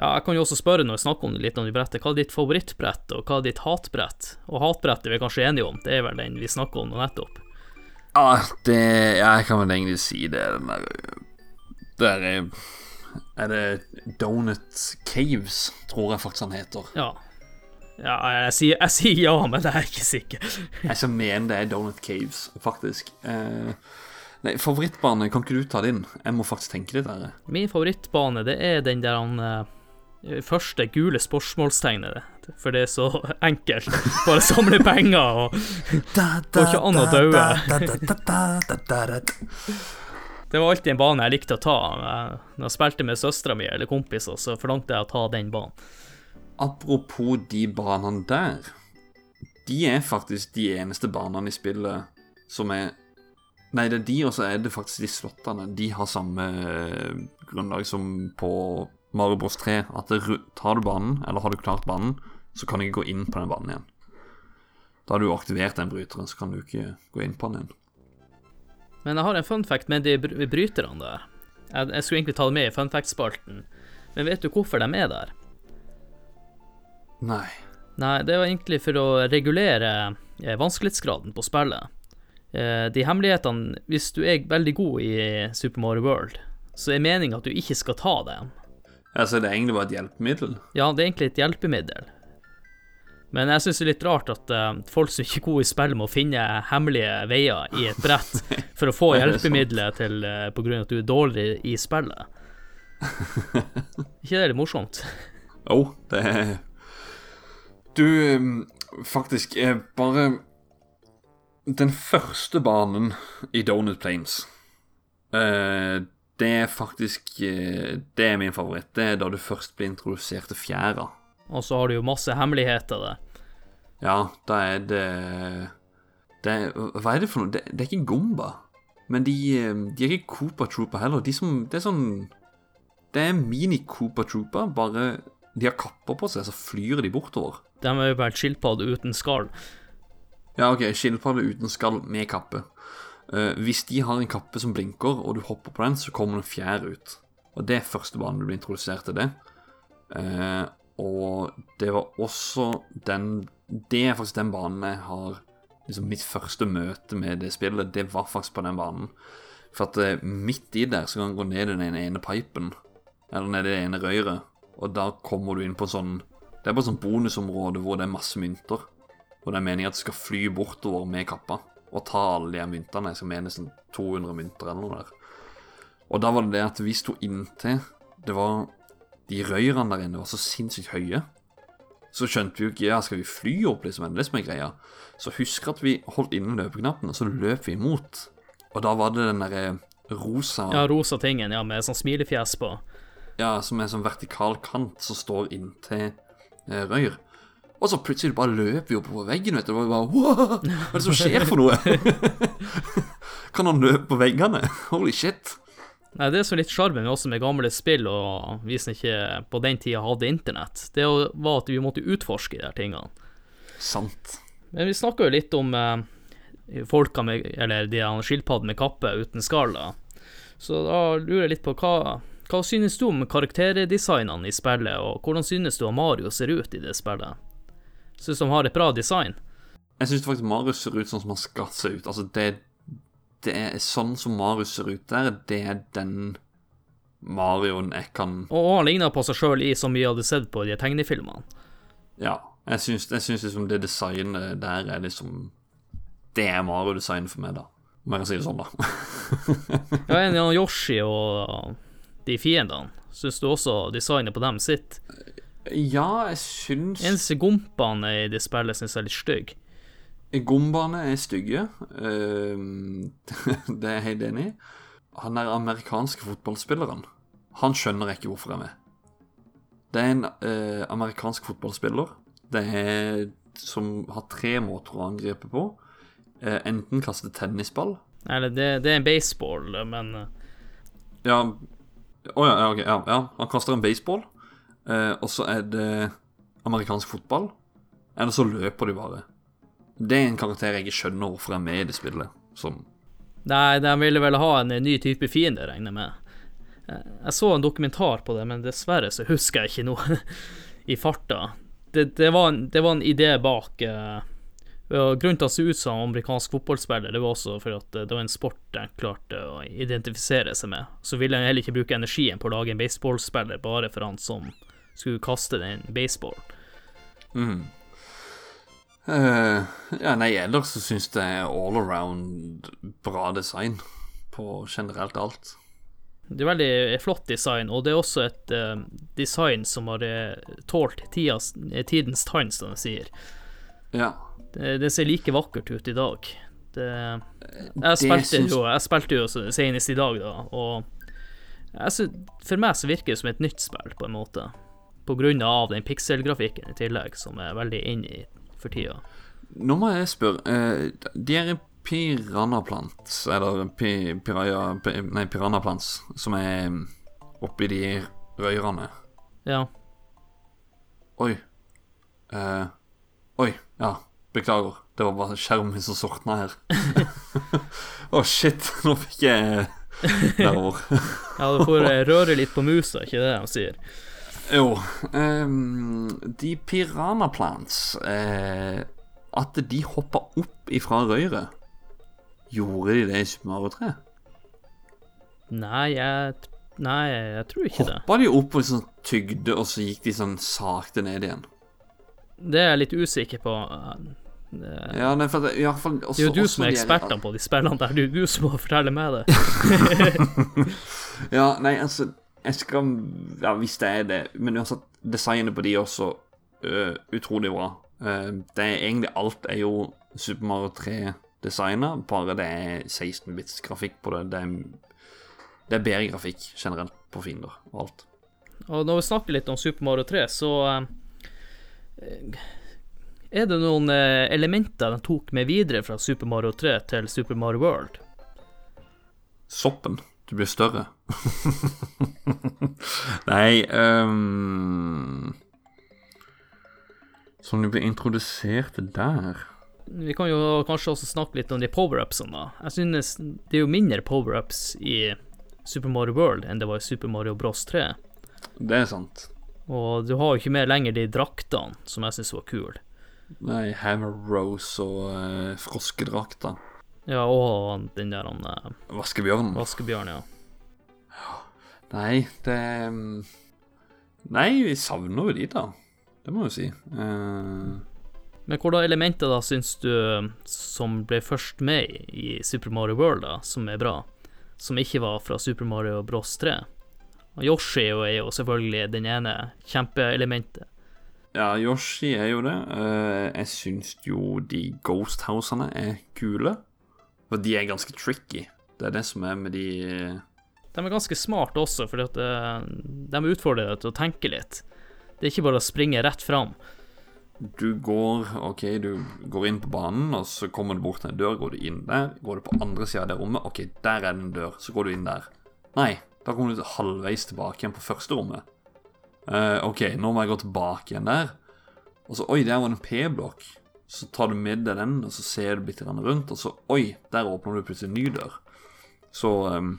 Ja, jeg kan jo også spørre når vi snakker om det litt om de brettet, hva er ditt favorittbrett, og hva er ditt hatbrett? Og hatbrett er vi kanskje enige om, det er vel den vi snakker om nå nettopp. Ja, det Jeg kan vel egentlig si det. Den der Der er Er det Donut Caves, tror jeg faktisk han heter. Ja. Ja, jeg sier, jeg sier ja, men jeg er ikke sikker. Jeg som mener det er Donut Caves, faktisk. Eh, nei, favorittbane, kan ikke du ta din? Jeg må faktisk tenke litt der. Min favorittbane, det er den der han eh, første gule spørsmålstegnet. For det er så enkelt. Bare samle penger og Går ikke an å daue. Det var alltid en bane jeg likte å ta. Eh, Når jeg spilte med søstera mi eller kompiser, så forlangte jeg å ta den banen. Apropos de banene der. De er faktisk de eneste banene i spillet som er Nei, det er de, og så er det faktisk de slottene. De har samme eh, grunnlag som på Mario Bros 3. At det, tar du banen, eller har du klart banen, så kan du ikke gå inn på den banen igjen. Da har du aktivert den bryteren, så kan du ikke gå inn på den igjen. Men jeg har en fun fact med de br- bryterne der. Jeg, jeg skulle egentlig ta det med i fun fact-spalten, men vet du hvorfor de er der? Nei. Nei, det var egentlig for å regulere eh, vanskelighetsgraden på spillet. Eh, de hemmelighetene Hvis du er veldig god i Super Mario World, så er meningen at du ikke skal ta dem. Altså, det er egentlig bare et hjelpemiddel. Ja, det er egentlig et hjelpemiddel. Men jeg syns det er litt rart at uh, folk som ikke er gode i spill, må finne hemmelige veier i et brett for å få Er hjelpemiddelet til uh, på grunn av at du er dårlig i spillet. ikke det er litt morsomt? Jo, oh, det er Du, um, faktisk er bare Den første banen i Donut Plains eh, Det er faktisk eh, Det er min favoritt. Det er da du først blir introdusert til fjæra. Og så har du jo masse hemmeligheter der. Ja, da er det det er, Hva er det for noe? Det, det er ikke Gomba. Men de, eh, de er ikke Cooper Trooper heller. De som, det er sånn Det er mini-Cooper Trooper, bare de har kapper på seg, så flyr de bortover. De er jo bare skilpadde uten skall. Ja, ok, skilpadde uten skall med kappe. Eh, hvis de har en kappe som blinker, og du hopper på den, så kommer det en fjær ut. Og det er første banen du blir introdusert til det. Uh, og det var også den Det er faktisk den banen jeg har liksom Mitt første møte med det spillet, det var faktisk på den banen. For at uh, midt i der så kan du gå ned i den ene pipen, eller ned i det ene røret, og da kommer du inn på sånn Det er bare sånn bonusområde hvor det er masse mynter. Og det er meningen at du skal fly bortover med kappa og ta alle de myntene. Jeg skal mene sånn 200 mynter eller noe der. Og da var det det at vi sto inntil Det var De røyrene der inne var så sinnssykt høye. Så skjønte vi jo ikke Ja, skal vi fly opp, liksom? Det det som er greia? Så husker at vi holdt inne løpeknappen, og så løp vi imot. Og da var det den derre rosa Ja, rosa tingen, ja, med sånn smilefjes på. ja, som er sånn vertikal kant som står inntil eh, røyr. Og så plutselig bare løper vi oppover veggen, vet du. Og bare, Hva er det som skjer for noe? kan han løpe på veggene? Holy shit. Nei, Det er så litt sjarmen med også med gamle spill, og vi som ikke på den tida hadde internett, det var at vi måtte utforske de her tingene. Sant. Men vi snakka jo litt om eh, folka med Eller de skilpaddene med kappe uten skall. Så da lurer jeg litt på hva hva synes du om karakterdesignene i spillet, og hvordan synes du Mario ser ut i det spillet? Synes de har et bra design? Jeg syns faktisk Marius ser ut sånn som han skal se ut. Altså, det, det er sånn som Marius ser ut der, det er den Marioen jeg kan Og, og han ligner på seg sjøl i som vi hadde sett på de tegnefilmene. Ja. Jeg syns, jeg syns liksom det designet der er liksom Det er Mario-design for meg, da. Om jeg kan si det sånn, da. Ja, en av Yoshi og de fiendene. Syns du også designet på dem sitt? Ja, jeg syns Eneste gompene i det spillet syns jeg er litt stygge. Gombaene er stygge. Uh, det er jeg helt enig i. Han der amerikanske fotballspilleren, han skjønner ikke hvorfor jeg er med. Det er en uh, amerikansk fotballspiller det er, som har tre måter å angripe på. Uh, enten kaste tennisball Eller det, det er en baseball, men eh, Ja, å ja, ja, ok, ja, ja. Han kaster en baseball, eh, og så er det amerikansk fotball. Eller så løper de bare. Det er en karakter jeg ikke skjønner hvorfor er med i det spillet. Som Nei, de ville vel ha en ny type fiende, regner jeg med. Eh, Jeg så en dokumentar på det, men dessverre så husker jeg ikke noe i farta. Det, det, var, en, det var en idé bak uh, Grunnen til at se ut som amerikansk fotballspiller, det var også for at eh, det var en sport de klarte å identifisere seg med. Så ville han heller ikke bruke energien på å lage en baseballspiller bare for han som skulle kaste den baseballen. mm. Uh, Ja, nei, ellers så syns jeg er all around bra design på generelt alt. Det er veldig flott design, og det er også et uh, design som har eh, tålt tidas, eh, tidens tann, som de sier. Ja. Det, det ser like vakkert ut i dag. Det, jeg, Det spilte syns- jo, jeg spilte jo senest i dag, da, og jeg for meg så virker det som et nytt spill, på en måte. Av den pikselgrafikken i tillegg, som er veldig inn i for tida. Nå må jeg spørre uh, De er piranhaplants, eller pi, piraya, pi, Nei, piranhaplants, som er mm, oppi de røyrene. Ja. Oi. Uh, oi, ja. Beklager. Det var bare skjermen min som sortna her. Å, shit. Nå fikk jeg nerver. ja, du får eh, røre litt på musa, ikke det de sier? Jo. Um, de piranha plants eh, At de hoppa opp ifra røret. Gjorde de det i Super Mario 3? Nei, jeg, nei, jeg tror ikke det. Hoppa de opp og sånn tygde, og så gikk de sånn sakte ned igjen? Det er jeg litt usikker på. Det Ja, nei, for det, i hvert fall det er jo du som er eksperten på de spillene der. Det er jo du som må fortelle meg det. Ja, nei, altså Jeg skal Ja, hvis det er det Men uansett, designet på de er også uh, utrolig bra. Uh, det er egentlig alt er jo Super Mario 3-designa, bare det er 16-bits grafikk på det. Det er, det er bedre grafikk generelt på fiender og alt. Og når vi snakker litt om Super Mario 3, så uh, er det noen elementer de tok med videre fra Super Mario 3 til Super Mario World. Soppen. Du blir større. Nei um, Som du blir introdusert der Vi kan jo kanskje også snakke litt om de power-upsene, da. Jeg synes det er jo mindre power-ups i Super Mario World enn det var i Super Mario Bros 3. Det er sant. Og du har jo ikke mer lenger de draktene, som jeg syns var kule. Nei, Hammer Rose og uh, froskedrakta. Ja, og den der han uh, Vaskebjørn. vaskebjørn, ja. Nei, det um, Nei, vi savner jo de, da. Det må jeg jo si. Uh... Men hvilke elementer da syns du som ble først med i Super Mario World, da, som er bra? Som ikke var fra Super Mario Bros 3? Og Yoshi er jo- selvfølgelig den ene kjempeelementet. ja, Yoshi er jo det. Eh, jeg syns jo de Ghost Housene er kule. For de er ganske tricky. Det er det som er med de De er ganske smarte også, fordi at eh, de utfordrer deg til å tenke litt. Det er ikke bare å springe rett fram. Du går OK, du går inn på banen, og så kommer du bort til en dør. Går du inn der? Går du på andre sida av det rommet? OK, der er det en dør. Så går du inn der. Nei, da kommer du halvveis tilbake igjen på første rommet. Uh, OK, nå må jeg gå tilbake igjen der. Og så Oi, der var det en P-blokk. Så tar du med deg den, og så ser du grann rundt, og så Oi, der åpner du plutselig en ny dør. Så ehm,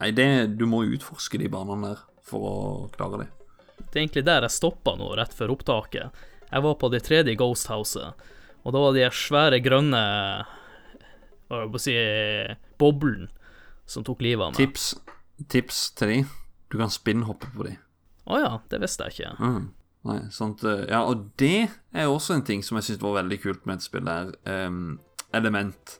Nei, det Du må utforske de banene der for å klare det. Det er egentlig der jeg stoppa nå, rett før opptaket. Jeg var på det tredje Ghost Houset, og da var de svære grønne Hva skal jeg si Boblen som tok livet av meg. Tips, tips til de. Du kan spinnhoppe på de. Å ja, det visste jeg ikke. Mm. Nei, sant eh, Ja, og det er også en ting som jeg syns var veldig kult med et spill der. Um, element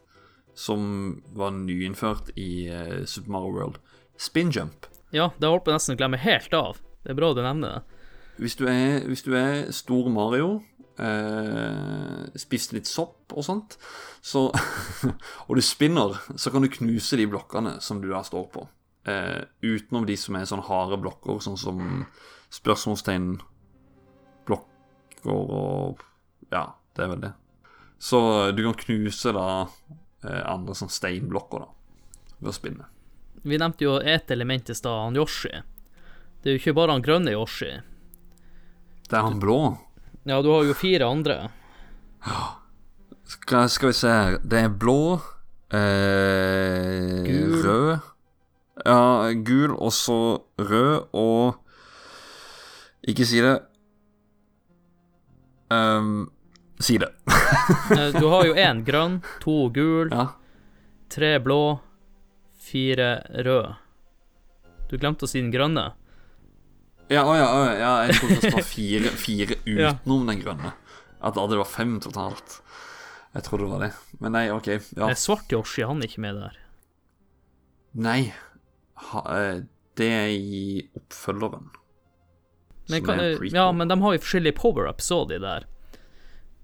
som var nyinnført i uh, Super Mario World. Spin jump. Ja, det holdt på nesten å glemme helt av. Det er bra du nevner det. Hvis du er, hvis du er stor Mario, eh, spist litt sopp og sånt, så, og du spinner, så kan du knuse de blokkene som du da står på. Eh, utenom de som er sånne harde blokker, sånn som spørsmålstegn, blokker og Ja, det er vel det. Så du kan knuse da eh, andre sånn steinblokker, da, ved å spinne. Vi nevnte jo et element i stad, han Yoshi. Det er jo ikke bare han grønne Yoshi. Det er han blå. Ja, du har jo fire andre. Skal, skal vi se her Det er blå, eh, Gul. rød Ja, gul, og så rød og Ikke si det. Um, si det. Eh, Du har jo én grønn, to gul, Ja. tre blå, fire rød. Du glemte å si den grønne. Ja, å ja, å ja, jeg trodde det var fire, fire utenom den grønne. At det var fem totalt. Jeg trodde det var det. Men nei, OK. Ja. Er Svart Yoshi, han er ikke med der. Nei. Ha, eh, det er i oppfølgeren. Men, kan, ja, men de har jo forskjellige power-ups òg, de der.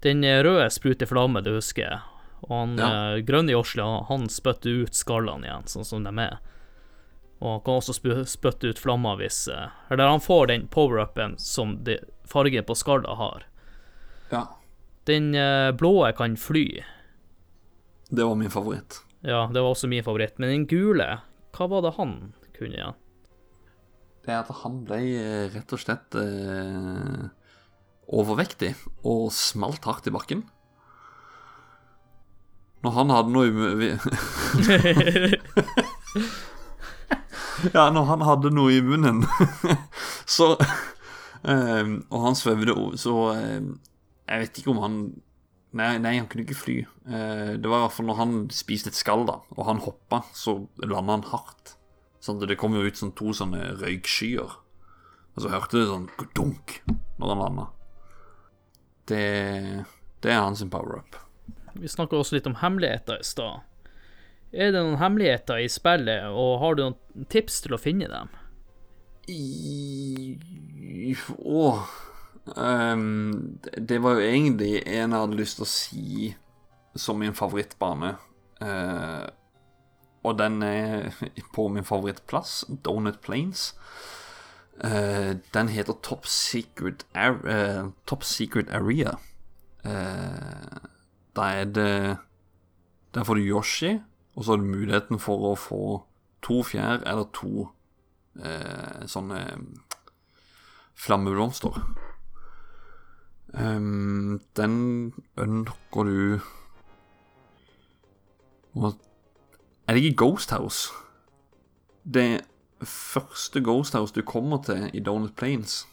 Den eh, røde spruter flamme, det husker jeg. Og han Ja. eh, grønne Yoshi, han, spytter ut skallene igjen, sånn som de er. Og han kan også spytte ut flammer hvis eh, Eller han får den power-upen som de, fargen på skallene har. Ja. Den eh, blå kan fly. Det var min favoritt. Ja, det var også min favoritt. Men den gule, hva var det han kunne igjen? Det er at han ble rett og slett overvektig og smalt hardt i bakken. Når han hadde noe i Ja, når han hadde noe i munnen, så eh, Og han svevde så eh, Jeg vet ikke om han Nei, nei, han kunne ikke fly. Eh, det var i hvert fall når han spiste et skall, da, og han hoppa, så landa han hardt. Sånn at det kom jo ut sånn to sånne røykskyer. Og så hørte du sånn dunk når han landa. Det, det er hans power-up. Vi snakka også litt om hemmeligheter i stad. Er det noen hemmeligheter i spillet, og har du noen tips til å finne dem? I Åh um, det- var jo egentlig en jeg hadde lyst til å si som min favorittbane. Uh, og den er på min favorittplass, Donut Plains. Uh, den heter Top Secret, Ar uh, Top Secret Area. Eh, da er det Der får du Yoshi, og så har du muligheten for å få to fjær eller to eh, sånne flammeblomster. Um, den ønsker du Er det ikke Ghost House? Det første Ghost House du kommer til i Donut Plains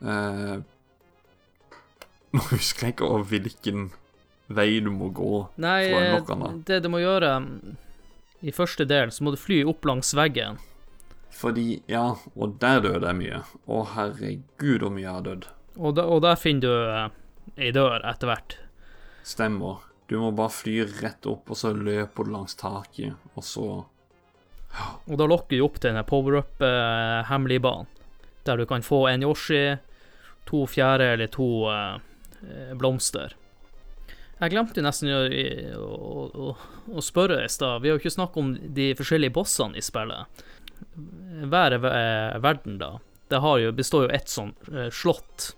uh, Nå husker jeg ikke hvilken vei du må gå. Nei, eh, det du må gjøre mm, i første del, så må du fly opp langs veggen. Fordi, ja, og der døde jeg mye. Å, herregud, hvor mye jeg har dødd. Og, da, og der finner du eh, ei dør etter hvert. Stemmer. Du må bare fly rett opp, og så løper du langs taket, og så Og da lokker du opp til denne power-up-hemmelige banen, der du kan få en Yoshi, to fjære eller to eh, eh, blomster. Jeg glemte nesten å, å, å, å spørre i stad. Vi har jo ikke snakket om de forskjellige bossene i spillet. Hver eh, verden, da, det har jo, består jo ett sånn eh, slott.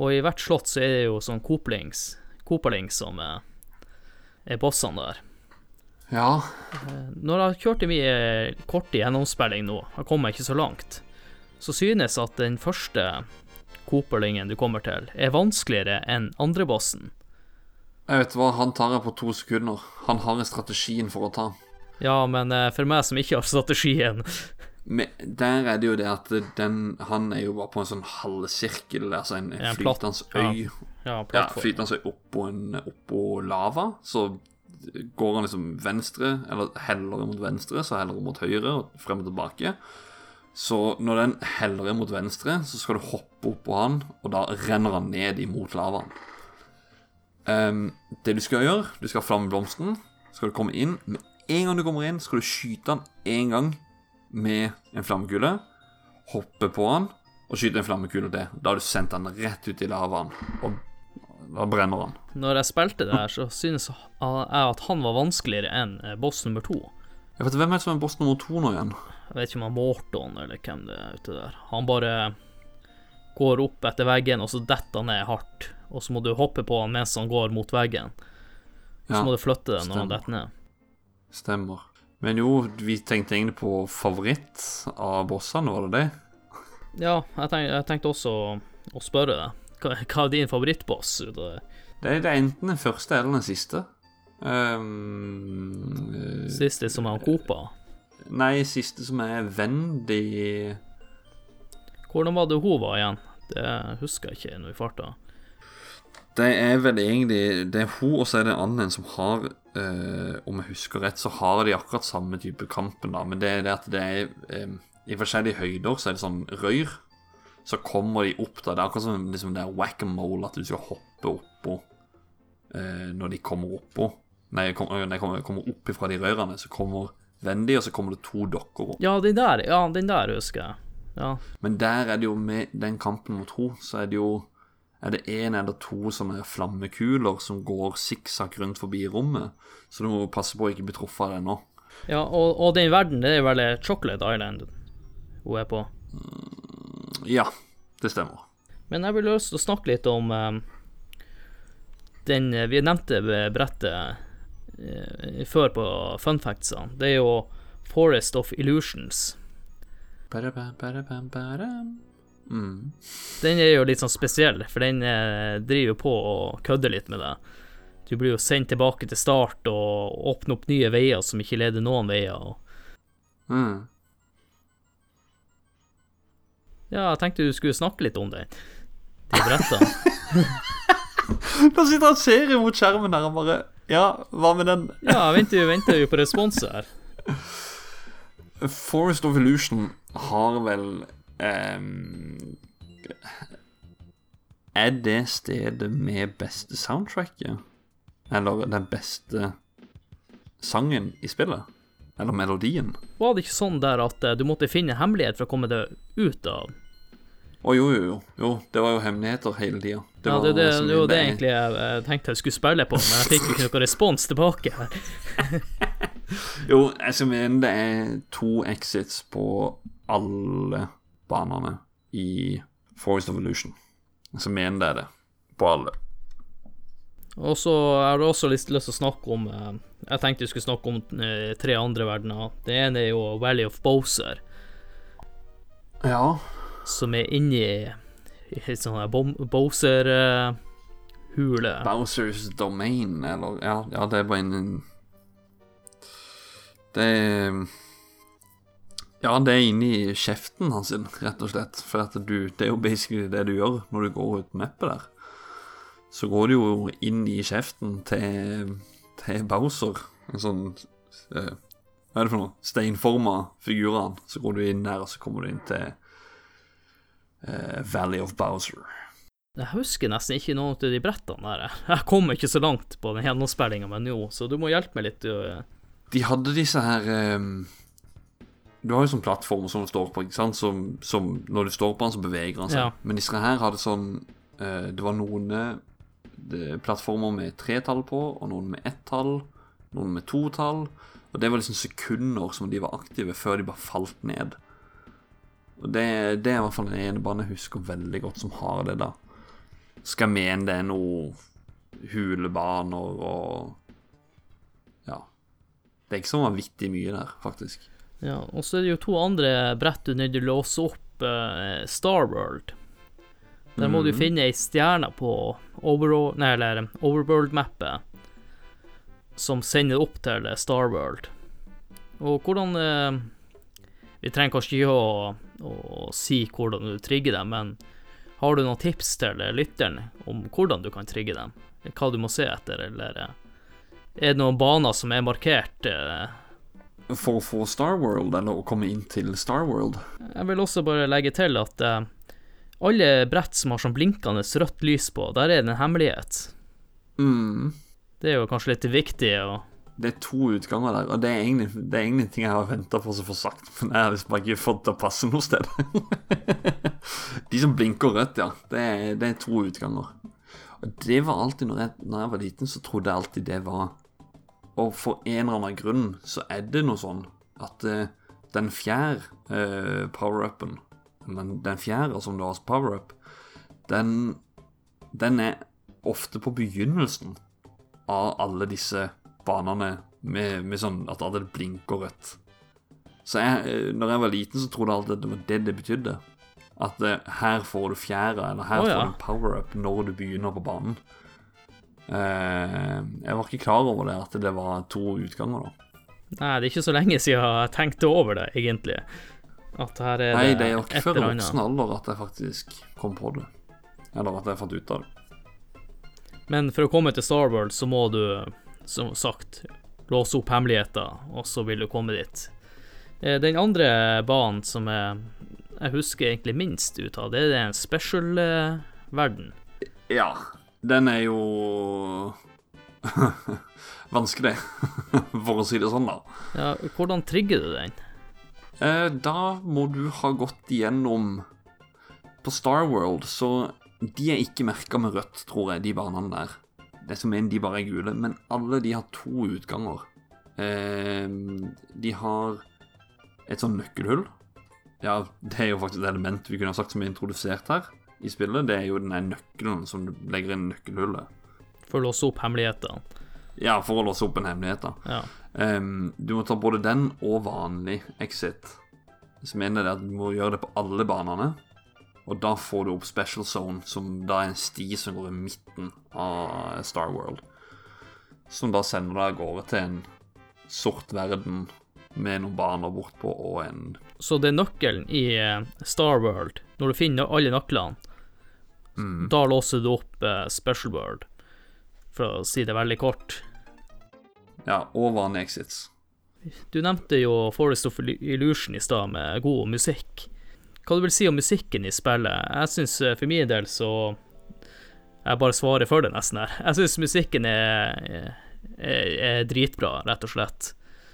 Og i hvert slott så er det jo sånn Cooplings, Cooperlings som er, er bossene der. Ja. Når jeg kjørte mye kort gjennomspilling nå, jeg kommer ikke så langt, så synes at den første Cooperlingen du kommer til, er vanskeligere enn andre bossen. Jeg vet hva, han tar jeg på to sekunder. Han har en strategien for å ta. Ja, men eh, for meg som ikke har strategien Men der er det jo det at den, han er jo bare på en sånn halvsirkel, altså en en flytende øy. Ja, Ja, flytende øy oppå, en, oppå lava. Så går han liksom venstre, eller heller mot venstre, så heller mot høyre, og frem og tilbake. Så når den heller mot venstre, så skal du hoppe oppå han, og da renner han ned imot lavaen. Ehm, det du skal gjøre, du skal flamme blomsten. Skal du komme inn Med en gang du kommer inn, skal du skyte han én gang med en flammekule. Hoppe på han og skyte en flammekule til. Da har du sendt han rett ut i lavaen, og da brenner han. Når jeg spilte det her, så synes jeg at han var vanskeligere enn eh, boss nummer to. Jeg vet, Hvem er det som er boss nummer to nå igjen? Jeg vet ikke om han er Morton eller hvem det er ute der. Han bare går opp etter veggen, og så detter han ned hardt. Og så må du hoppe på han mens han går mot veggen. Så Ja, må du flytte den når han detter ned. Stemmer. Men jo, vi tenkte egentlig på favoritt av bossene, var det det? Ja, jeg, tenk, jeg tenkte også å, spørre deg. Hva, hva er din favorittboss? det? Det er, enten den første eller den siste. Eh, Siste som er Copa. nei, siste som er Wendy Hvordan var det hun var igjen? Det husker jeg ikke nå i farta. Det er vel egentlig Det er hun, og så er det en annen som har øh, Om jeg husker rett, så har de akkurat samme type kampen, da. Men det er det at det er øh, I forskjellige høyder så er det sånn røyr. Så kommer de opp da. Det er akkurat som liksom det er whack-a-mole, at du skal hoppe oppå øh, når de kommer oppå. Nei, kom, når de kommer, kommer opp ifra de rørene, så kommer Wendy, og så kommer det to dokker opp. Ja, den der, ja, den der husker jeg. Ja. Men der er det jo med den kampen mot henne, så er det jo Er det én eller to sånne flammekuler som går sikksakk rundt forbi rommet. Så du må passe på å ikke bli truffet av det nå. ja og, og den verden, det er vel Chocolate Island hun er på. Ja, det stemmer. Men jeg vil lyst til å snakke litt om eh, den eh, Vi nevnte brettet eh, før på fun factsene. Det er jo Forest of Illusions. Mm. Den er jo litt sånn spesiell, for den eh, driver jo på å kødde litt med deg. Du blir jo sendt tilbake til start og åpner opp nye veier som ikke leder noen veier. Og Mm. ja, jeg tenkte du skulle snakke litt om den. De brettene. Da sitter han og ser mot skjermen der og bare Ja, hva med den? Ja, jeg venter, venter jo på respons her. Forest of Illusion har vel ehm, Er det stedet med beste soundtracket? Eller den beste sangen i spillet? Eller melodien? Var det ikke sånn der at eh, du måtte finne en hemmelighet for å komme deg ut av Å jo, jo, jo. jo. Det var jo hemmeligheter hele tida. Ja, det, det, det, var det egentlig jeg, jeg tenkte jeg skulle spille på, men jeg fikk jo ikke noe respons tilbake her. Jo, jeg mener det er to exits på alle banene i Forest of Illusion. Jeg mener det er det på alle. Og så har jeg også lyst, til å snakke om eh, Jeg tenkte jeg skulle snakke om eh, tre andre verdener. Det ene er jo Valley of Bowser, Ja. Som er inni i sånn Bowser-hule. Bowsers Domain, eller Ja, ja det er bare en Det er Ja, det er inni kjeften hans, rett og slett. For at du, det er jo basically det du gjør når du går ut mappet der. Så går du jo inn i kjeften til, til Bowser. En sånn eh, Hva er det for noe? Steinforma figurer. Så går du inn der, og så kommer du inn til eh, Valley of Bowser. Jeg husker nesten ikke noen av de brettene der. Jeg kom ikke så langt på den gjennomspillinga med nå, så du må hjelpe meg litt. eh. De hadde disse her um, Du har jo sånn plattform som du står på, ikke sant? Som, som når du står på den, så beveger den seg. Ja. Men disse her hadde sånn uh, Det var noen eh, plattformer med tre tall på, og noen med ett tall, noen med to tall. Og det var liksom sekunder som de var aktive, før de bare falt ned. Og det, det er i hvert fall den ene banen jeg husker veldig godt som har det, da. Skal jeg mene det er noe hulebaner og Ja. Det er ikke så vanvittig mye der, faktisk. Ja, og så er det jo to andre brett du nødt til å låse opp uh, Starworld. Der må du Mhm. finne ei stjerne på Overworld-mappet som sender opp til Starworld. Og hvordan eh, Vi trenger kanskje ikke å, å si hvordan du trigger dem, men har du noen tips til lytteren om hvordan du kan trigge dem? Hva du må se etter, eller eh, er det noen baner som er markert eh, for å få Star World, eller å komme inn til Star World. Jeg vil også bare legge til at eh, alle brett som har sånn blinkende rødt lys på, der er det en hemmelighet. Mm. Det er jo kanskje litt viktig å Det er to utganger der, og det er egentlig, det er egentlig ting jeg har venta på å få sagt, men jeg har liksom bare ikke fått det å passe noe sted. De som blinker rødt, ja. Det er, det er to utganger. Og det var alltid, når jeg, når jeg var liten, så trodde jeg alltid det var Og for en eller annen grunn så er det noe sånn at uh, den fjerde uh, power-upen, den, den fjerde som du har som power-up, den, den er ofte på begynnelsen av alle disse banene med, med sånn at alle blinker rødt. Så jeg, eh, når jeg var liten, så trodde jeg alltid at det var det det betydde. At eh, her får du fjerde, eller her oh, ja. får du power-up når du begynner på banen. Eh, jeg var ikke klar over det, at det var to utganger, da. Nei, det er ikke så lenge siden jeg tenkte over det, egentlig. At her er det Nei, det er jo ikke før i voksen alder at jeg faktisk kom på det. Eller at jeg fant ut av det. Men for å komme til Starworld, så må du, som sagt, låse opp hemmeligheter, og så vil du komme dit. Eh, Den andre banen som jeg, jeg husker egentlig minst ut av, det er en special-verden. Ja, den er jo vanskelig, for å si det sånn, da. Ja, hvordan trigger du den? Eh, da må du ha gått igjennom På Star World, så De er ikke merka med rødt, tror jeg, de banene der. Det som en, de bare er gule. Men alle de har to utganger. Eh, de har et sånn nøkkelhull. Ja, det er jo faktisk et element vi kunne ha sagt som er introdusert her i spillet. Det er jo den nøkkelen som du legger inn i nøkkelhullet. For å låse opp hemmeligheter. Ja, for å låse opp en hemmelighet, da. Ja. Um, du må ta både den og vanlig exit. Som mener det at du må gjøre det på alle banene. Og da får du opp Special Zone, som da er en sti som går i midten av Star World. Som da sender deg av gårde til en sort verden med noen baner bortpå og en Så det er nøkkelen i Star World. Når du finner alle nøklene, Mm. da låser du opp eh, Special World. For å si det veldig kort. Ja, og vanlige exits. Du nevnte jo Forest of Illusion i stad, med god musikk. Hva du vil si om musikken i spillet? Jeg syns eh, for min del så Jeg bare svarer for det, nesten her. Jeg syns musikken er, er, er dritbra, rett og slett.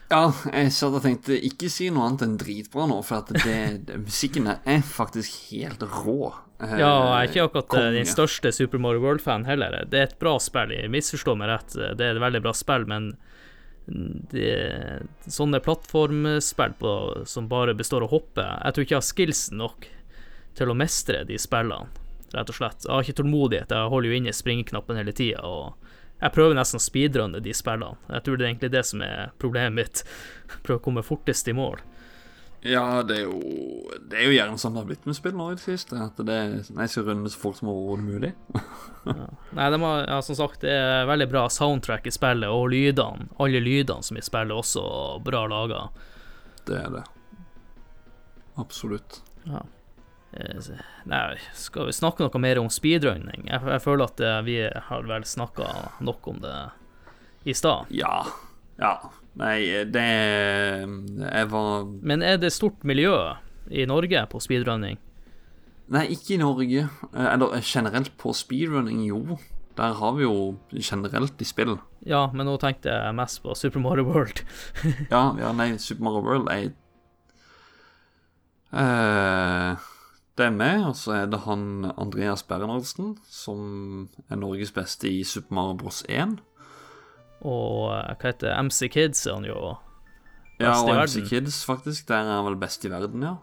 Ja, jeg satt og tenkte ikke si noe annet enn dritbra nå, for det, musikken er faktisk helt rå. Eh, Ja, jeg er ikke akkurat eh, den største Super Mario World-fan heller. Det er et bra spill, jeg misforstår meg rett, det er et veldig bra spill, men det, sånne plattformspill på, som bare består av hoppe Jeg tror ikke jeg har skills nok til å mestre de spillene, rett og slett. Jeg har ikke tålmodighet, jeg holder jo inne springeknappen hele tida, jeg prøver nesten å speedrunne de spillene. Jeg tror det er egentlig det som er problemet mitt. Prøve å komme fortest i mål. Ja, det er jo Det er jo gjerne sånn det har blitt med spill nå i det siste. At det er skal runde så fort som overhodet mulig. Nei, de har, ja, som sagt, det er veldig bra soundtrack i spillet, og lydene, alle lydene som i spillet, også bra laga. Det er det. Absolutt. Ja. Eh, Nei, skal vi snakke noe mer om speedrunning? Jeg, jeg føler at eh, vi har vel snakka nok om det i stad. Ja. Ja. Nei, det Jeg var Men er det stort miljø i Norge på speedrunning? Nei, ikke i Norge. Eh, Eller generelt på speedrunning, jo. Der har vi jo generelt i spill. Ja, men nå tenkte jeg mest på Super Mario World. Ja, ja nei, Super Mario World er uh, Det er meg, og så er det han Andreas Bernhardsen, som er Norges beste i Super Mario Bros. 1. Og eh, hva heter det, MC Kids er han jo Ja, Best i og MC. Kids, faktisk. Der er han vel best i verden, ja.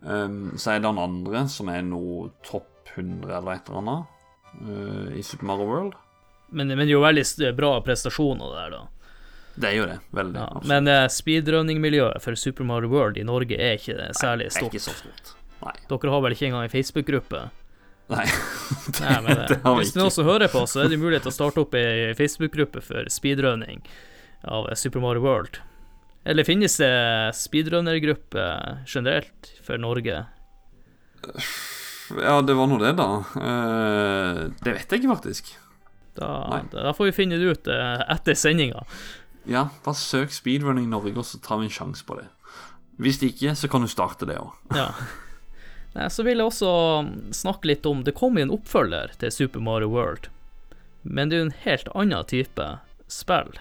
Um, så er det han andre, som er noe topp 100 eller et eller annet, uh, i Super Mario World. Men, men det er jo veldig bra prestasjoner der, da. Det er jo det. Veldig. Ja, men uh, speedrunning-miljøet for Super Mario World i Norge er ikke særlig stort. ikke så stort. Nei. Dere har vel ikke engang en Facebook-gruppe? Nei. Nei, men det, det har vi Hvis det ikke. som hører på, så er det mulighet til å starte opp ei Facebook-gruppe for speedrunning av Super Mario World. Eller finnes det speedrunner-gruppe generelt for Norge? Ja, det var nå det, da. Eh, det vet jeg ikke, faktisk. Da, da får vi finne det ut eh, etter sendinga. Ja, bare søk speedrunning Norge, og så tar vi en sjanse på det. Hvis ikke, så kan du starte det òg. Ja. Nei, så vil jeg også snakke litt om Det kom en oppfølger til Super Mario World, men det er jo en helt annen type spill.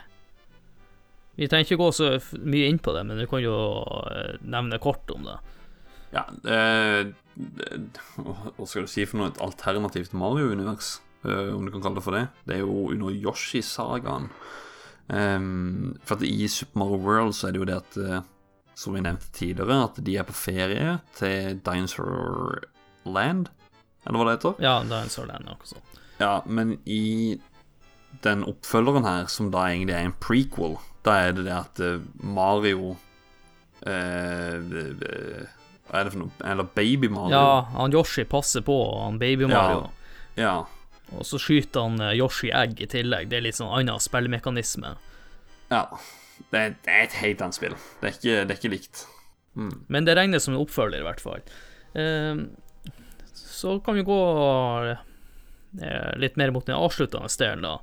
Vi trenger ikke gå så mye inn på det, men du kan jo eh, nevne kort om det. Ja, det, det, Hva skal du si for noe? Et alternativt Mario-univers, eh, om du kan kalle det for det. Det er jo under Yoshi-sagaen. Um, for at i Super Mario World så er det jo det at eh, Som vi nevnte tidligere, at de er på ferie til Dinosaur Land, eller hva det heter. Ja, Dinosaur er også. Sånt. Ja, men i den oppfølgeren her, som da egentlig er en prequel, da er det det at eh, Mario eh, eh, Hva er det for noe? Eller Baby Mario. Ja, han Yoshi passer på han Baby Mario, Ja. ja. og så skyter han eh, Yoshi egg i tillegg. Det er litt sånn annen spillmekanisme. ja. Det, er, det er et helt annet spill. Det er ikke, det er ikke likt. Men det regnes som en oppfølger, i hvert fall. Uh, så kan vi gå eh, litt mer mot den avsluttende delen, da.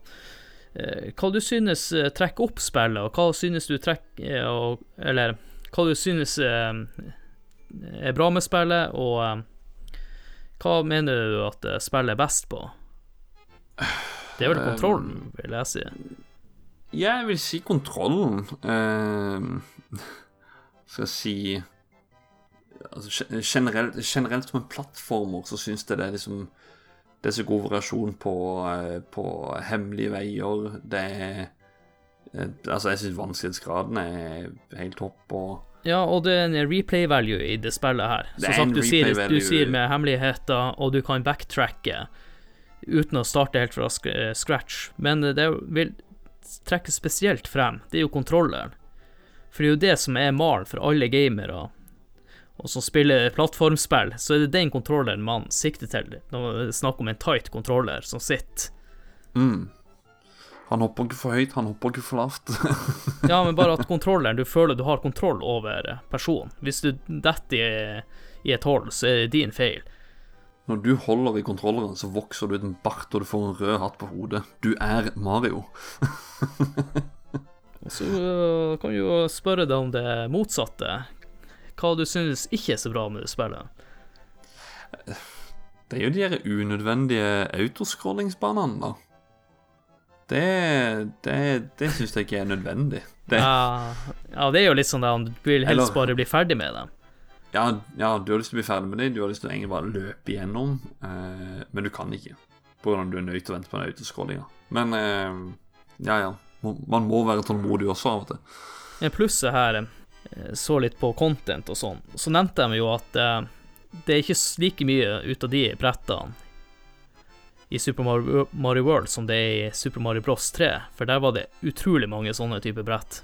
Eh, hva du synes eh, trekker opp spillet, og hva synes du trekker og, Eller hva du synes er bra med spillet, og hva mener du at spillet er best på? Det er vel kontrollen, vil jeg si. Jeg vil si kontrollen. Eh, skal jeg si altså, generelt, generelt som en plattformer så syns jeg det er liksom Det er så god variasjon på, eh, på hemmelige veier. Det er eh, Altså, jeg syns vanskelighetsgraden er helt topp, og Ja, og det er en replay value i det spillet her. Det Som sagt, du sier, du sier med hemmeligheter, og du kan backtracke uten å starte helt fra scratch. Men det vil trekke spesielt frem, det er jo kontrolleren. For det er jo det som er malen for alle gamere. Og som spiller plattformspill, så er det den kontrolleren man sikter til når det er snakk om en tight kontroller som sitter. mm. Han hopper ikke for høyt, han hopper ikke for lavt. Ja, men bare at kontrolleren, du føler du har kontroll over personen. Hvis du detter i, i et hull, så er det din feil. Når du holder i kontrolleren, så vokser du ut en bart, og du får en rød hatt på hodet. Du er Mario. Så øh, kan vi jo spørre deg om det motsatte. Hva du synes ikke er så bra med det spillet. Det er jo de her unødvendige autoscrollingsbanene, da. Det, det, det syns jeg ikke er nødvendig. Det, Ja, ja, det er jo litt sånn at du vil helst Eller- bare bli ferdig med dem. Ja, ja, du har lyst til å bli ferdig med det, du har lyst til å egentlig bare løpe igjennom, eh, men du kan ikke. På grunn av at du er nødt til å vente på den autoscrollinga. Men eh, ja, ja. Man må være tålmodig også av og til. Men plusset her, eh, så litt på content og sånn, så nevnte de jo at eh, det er ikke like mye ut av de brettene i Super Mario, Mario World som det er i Super Mario Bros 3, for der var det utrolig mange sånne typer brett.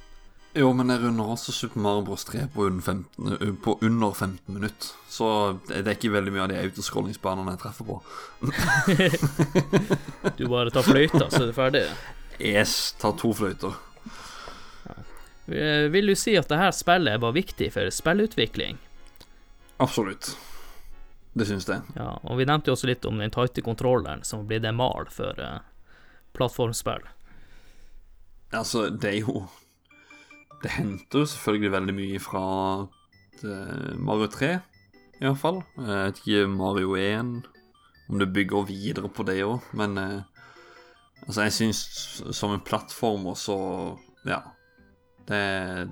Jo, men jeg runder også Super Mario Bros. 3 på under 15, uh, på under 15 minutter. Så det det er ikke veldig mye av de autoscrollingsbanene jeg treffer på. Du bare tar fløyta, så er det ferdig. Yes, tar to fløyter. Eh, Vil du si at dette spillet var viktig for spillutvikling? Absolutt. Det syns jeg. Ja, og vi nevnte jo også litt om den tighte kontrolleren som blir det mal for uh, plattformspill. Altså, det er jo Det henter jo selvfølgelig veldig mye fra eh, Mario 3, i hvert fall. Jeg vet ikke Mario 1, om det bygger videre på det òg, men eh, Altså, jeg syns som en plattform også Ja. Det,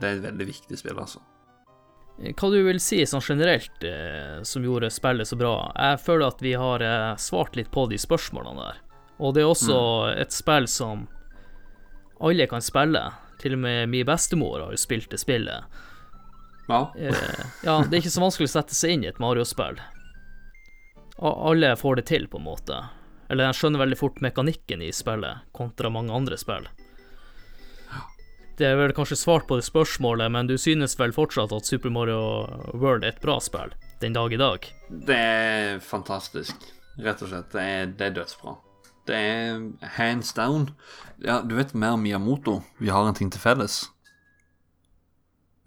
det er et veldig viktig spill, altså. Eh, Hva du vil si sånn generelt eh, som gjorde spillet så bra? Jeg føler at vi har eh, svart litt på de spørsmålene der. Og det er også et spill som alle kan spille. Til og med min bestemor har jo spilt det spillet. Ja. Ja, det er ikke så vanskelig å sette seg inn i et Mario-spill. Alle får det til, på en måte. Eller de skjønner veldig fort mekanikken i spillet, kontra mange andre spill. Det er vel kanskje svart på det spørsmålet, men du synes vel fortsatt at Super Mario World er et bra spill, den dag i dag? Det er fantastisk, rett og slett. Det er, det er dødsbra. Det er hands down. Ja, du vet mer om Miyamoto. Vi har en ting til felles.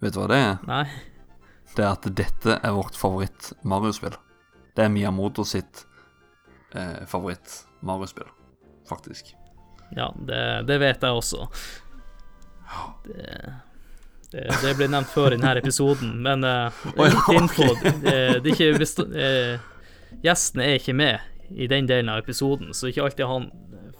Vet du hva det er? Nei? Det er at dette er vårt favoritt-Mario-spill. Det er Miyamoto sitt eh, favoritt-Mario-spill, faktisk. Ja, det, det vet jeg også. Det, det, det ble nevnt før i denne episoden, men eh, Å, ja, litt info det, det er ikke eh, Gjestene er ikke med i den delen av episoden, så ikke alltid han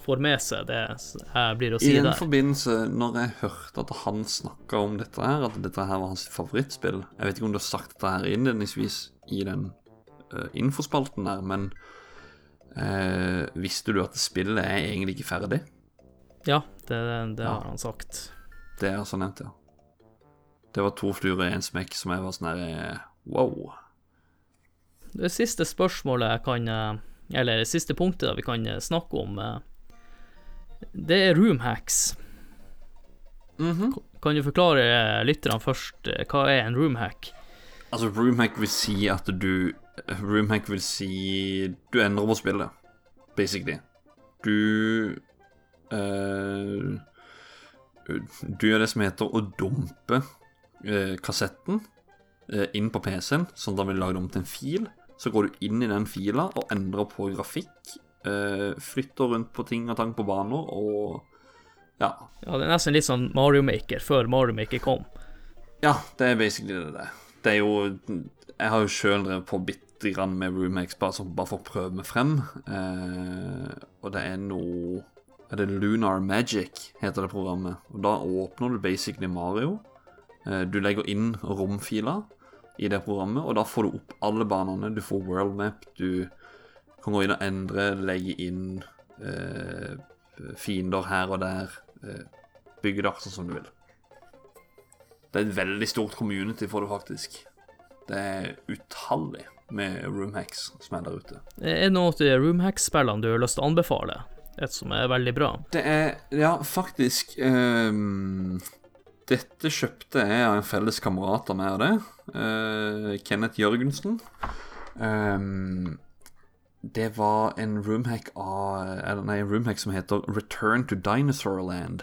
får med seg det jeg blir å I si den der. forbindelse, når jeg hørte at han snakka om dette her, at dette her var hans favorittspill Jeg vet ikke om du har sagt dette her innledningsvis i den uh, infospalten der, men uh, visste du at spillet er egentlig ikke ferdig? Ja, det, det Ja. har han sagt. Det er altså nevnt, ja. Det var to fluer i én smekk som jeg var sånn her eh, Wow. Det siste spørsmålet jeg kan Eller det siste punktet da vi kan eh, snakke om, eh, det er roomhacks. -hmm. Kan du forklare eh, lytterne først hva er en roomhack? Altså, roomhack vil si at du Roomhack vil si Du endrer på spillet, basically. Du eh, Du gjør det som heter å dumpe eh, kassetten eh, inn på PC-en, sånn at den blir lagd om til en fil. Så går du inn i den fila og endrer på grafikk. Uh, flytter rundt på ting og tang på baner og Ja. Ja, det er nesten litt sånn Mario Maker, før Mario Maker kom. Ja, det er basically det det er. Det er jo Jeg har jo sjøl drevet på bitte grann med remakes, bare, sånn- bare for å prøve meg frem. Uh, og det er noe Er det Lunar Magic, heter det programmet. Og da åpner du basically Mario. Uh, du legger inn romfiler i det programmet, og da får du opp alle banene. Du får world map, du kan gå inn og endre, legge inn eh, fiender her og der. Eh, bygge det akkurat som du vil. Det er et veldig stort community for det, faktisk. Det er utallig med roomhacks som er der ute. Er det noen av de roomhack-spillene du har lyst til å anbefale? Et som er veldig bra? Det er Ja, faktisk ehm, Dette kjøpte jeg av en felles kamerat av meg det. Uh, Kenneth Jørgensen. Um, det var en roomhack av Eller nei, en roomhack som heter Return to Dinosaur Land.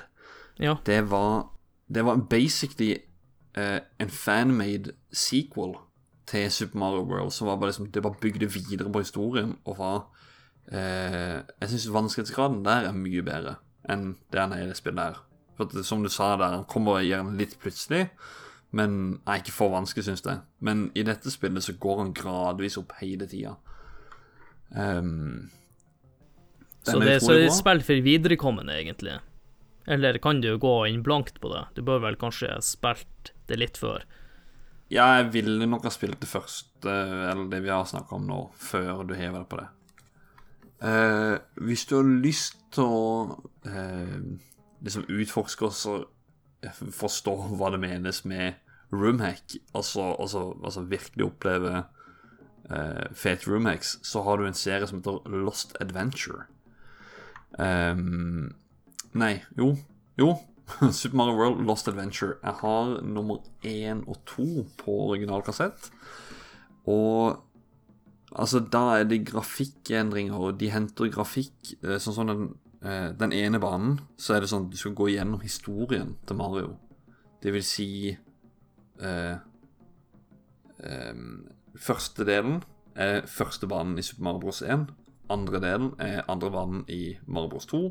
Ja. Det var Det var basically uh, en fan-made sequel til Super Mario World, som var bare liksom Det bare bygde videre på historien og var uh, Jeg syns vanskelighetsgraden der er mye bedre enn det han er i det spillet her. For at, som du sa der, han kommer gjerne litt plutselig, men er ikke for vanskelig, syns jeg. Men i dette spillet så går han gradvis opp hele tida. Um, Så det, så er et spill for viderekommende, egentlig? Eller kan du gå inn blankt på det? Du bør vel kanskje ha spilt det litt før? Ja, jeg ville nok ha spilt det første, eller det vi har snakka om nå, før du hever det på det. Uh, hvis du har lyst til å eh, liksom utforske og forstå hva det menes med roomhack, altså, altså, altså virkelig oppleve uh, fet roomhacks, så har du en serie som heter Lost Adventure. Um, nei, jo. Jo. Super Mario World Lost Adventure. Jeg har nummer én og to på original kassett. Og altså, da er det grafikkendringer, de henter grafikk eh, Sånn som den, eh, den ene banen, så er det sånn at du skal gå gjennom historien til Mario. Det vil si eh, em, Første delen er første banen i Super Mario Bros. 1. Andre delen er andre banen i Mario Bros. 2.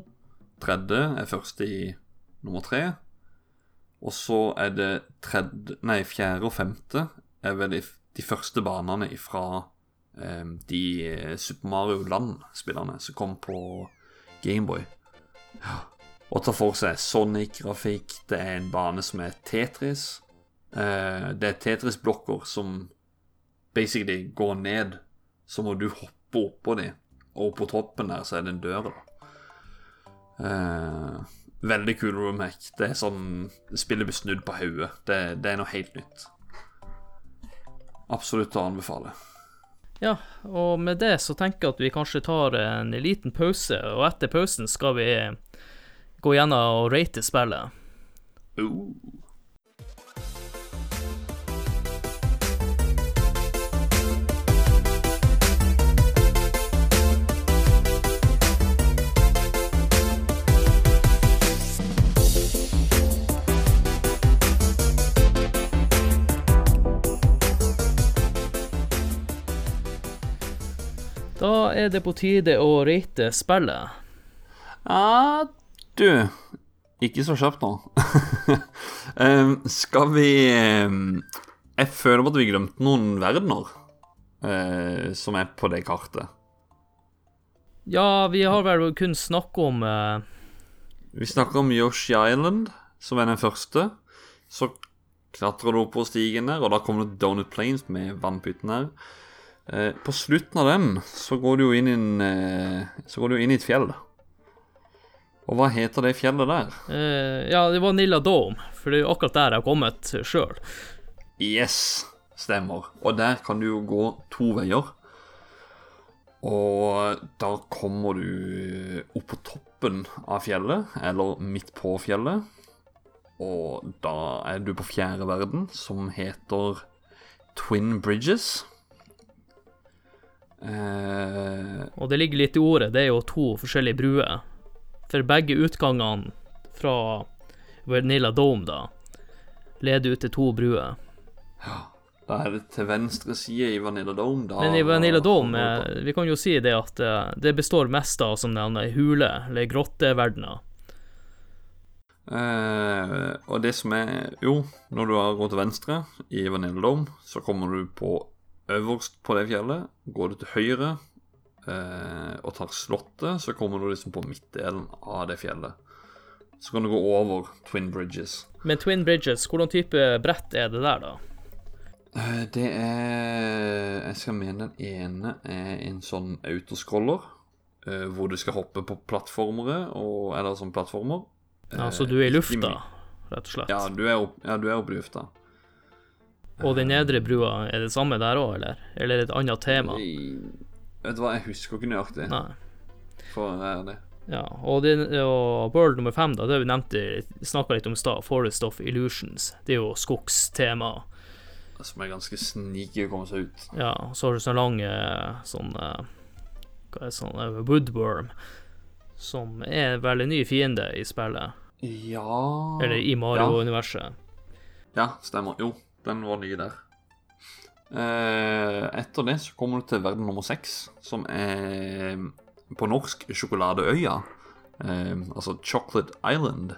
Tredje er første i nummer tre. Og så er det tredje Nei, fjerde og femte er vel de, de første banene ifra eh, de Super Mario Land-spillerne som kom på Gameboy. Og tar for seg Sonic-grafikk. Det er en bane som er Tetris. Eh, det er Tetris-blokker som basically går ned. Så må du hoppe oppå dem. og på toppen der så er det en dør. da. Eh, veldig kul roomhack. Det er sånn Spillet blir snudd på hodet. Det, det er noe helt nytt. Absolutt å anbefale. Ja, og med det så tenker jeg at vi kanskje tar en liten pause, og etter pausen skal vi gå gjennom og rate spillet. Uh. Da er det på tide å rate spillet. Ja, du Ikke så kjapt nå. um, skal vi Jeg føler på at vi glemte noen verdener uh, som er på det kartet. Ja, vi har vel kun snakket om uh... Vi snakker om Yoshi Island, som er den første. Så klatrer du opp på stigen der, og da kommer det Donut Plains med vannpytten her. Eh, på slutten av den så går du jo inn i, en, eh, så går du inn i et fjell. Og hva heter det fjellet der? eh, Ja, det var Nilla Dome, for det er jo akkurat der jeg har kommet sjøl. Yes, stemmer. Og der kan du jo gå to veier. Og da kommer du opp på toppen av fjellet, eller midt på fjellet. Og da er du på fjerde verden, som heter Twin Bridges. Eh, Og det ligger litt i ordet, det er jo to forskjellige bruer. For begge utgangene fra Vanilla Dome, da, leder ut til to bruer. Ja, da er det til venstre side i Vanilla Dome. Da, Men i Vanilla Dome, eh, vi kan jo si det at eh, det består mest av som denne hule- eller grotteverdener. Eh, og det som er Jo, når du har gått til venstre i Vanilla Dome, så kommer du på øverst på det fjellet. Går du til høyre eh, og tar Slottet, så kommer du liksom på midtdelen av det fjellet. Så kan du gå over Twin Bridges. Men Twin Bridges, hvordan type brett er det der, da? Eh, det er Jeg skal mene den ene er en sånn autoscroller. eh, hvor du skal hoppe på plattformere, og, eller sånn plattformer. Ja, så du er i lufta, rett og slett. Ja, du er opp, ja, du er oppe i lufta. Og den nedre brua, er det samme der òg, eller? Eller er et annet tema? Jeg, vet du hva, jeg husker ikke nøyaktig. Nei. For å være det. Ja, og, det, og World nummer fem, da, det vi nevnte, snakka litt om i stad, Forest of Illusions. Det er jo skogstema. Som er ganske sneaky å komme seg ut. Ja, så har du sånn lang sånn Hva er det sånn Woodworm, som er en veldig ny fiende i spillet. Ja Eller i Mario-universet. Ja, stemmer. Jo, den var ny der. Eh, etter det så kommer du til verden nummer seks, som er på norsk Sjokoladeøya. Eh, altså Chocolate Island.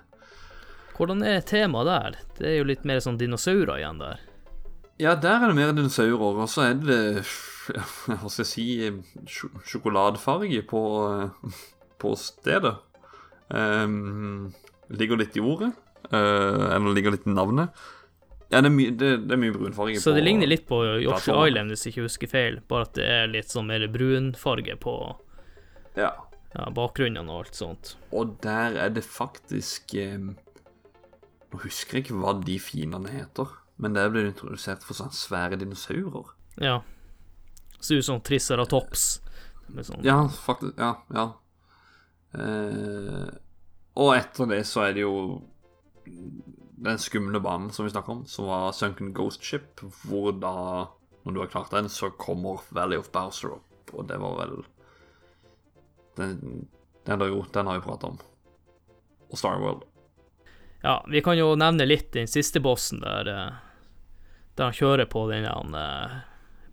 Hvordan er temaet der? Det er jo litt mer sånn dinosaurer igjen der. Ja, der er det mer dinosaurer, og så er det Hva skal jeg si Sjokoladefarge på, eh, på stedet. Um, ligger litt i ordet. Uh, eller ligger litt i navnet. Ja, det er, my, det, det er mye brunfarge på Så det ligner litt på Yoshi. Island, hvis jeg ikke husker feil, bare at det er litt sånn mer brunfarge på Ja. ja, bakgrunnen og alt sånt. Og der er det faktisk eh, Nå husker jeg ikke hva de finene heter, men der ble det introdusert for sånne svære dinosaurer. Ja. Ser ut som Triceratops. Sånn Ja, faktisk. Ja. ja. Eh, og etter det så er det jo den skumle banen som vi snakker om, som var Sunken Ghost Ship, hvor da, når du har klart den, så kommer Valley of Bowser opp, og det var vel Den, den, jo, den har vi pratet om. Og Star World. Ja, vi kan jo nevne litt den siste bossen der eh, Der han kjører på den der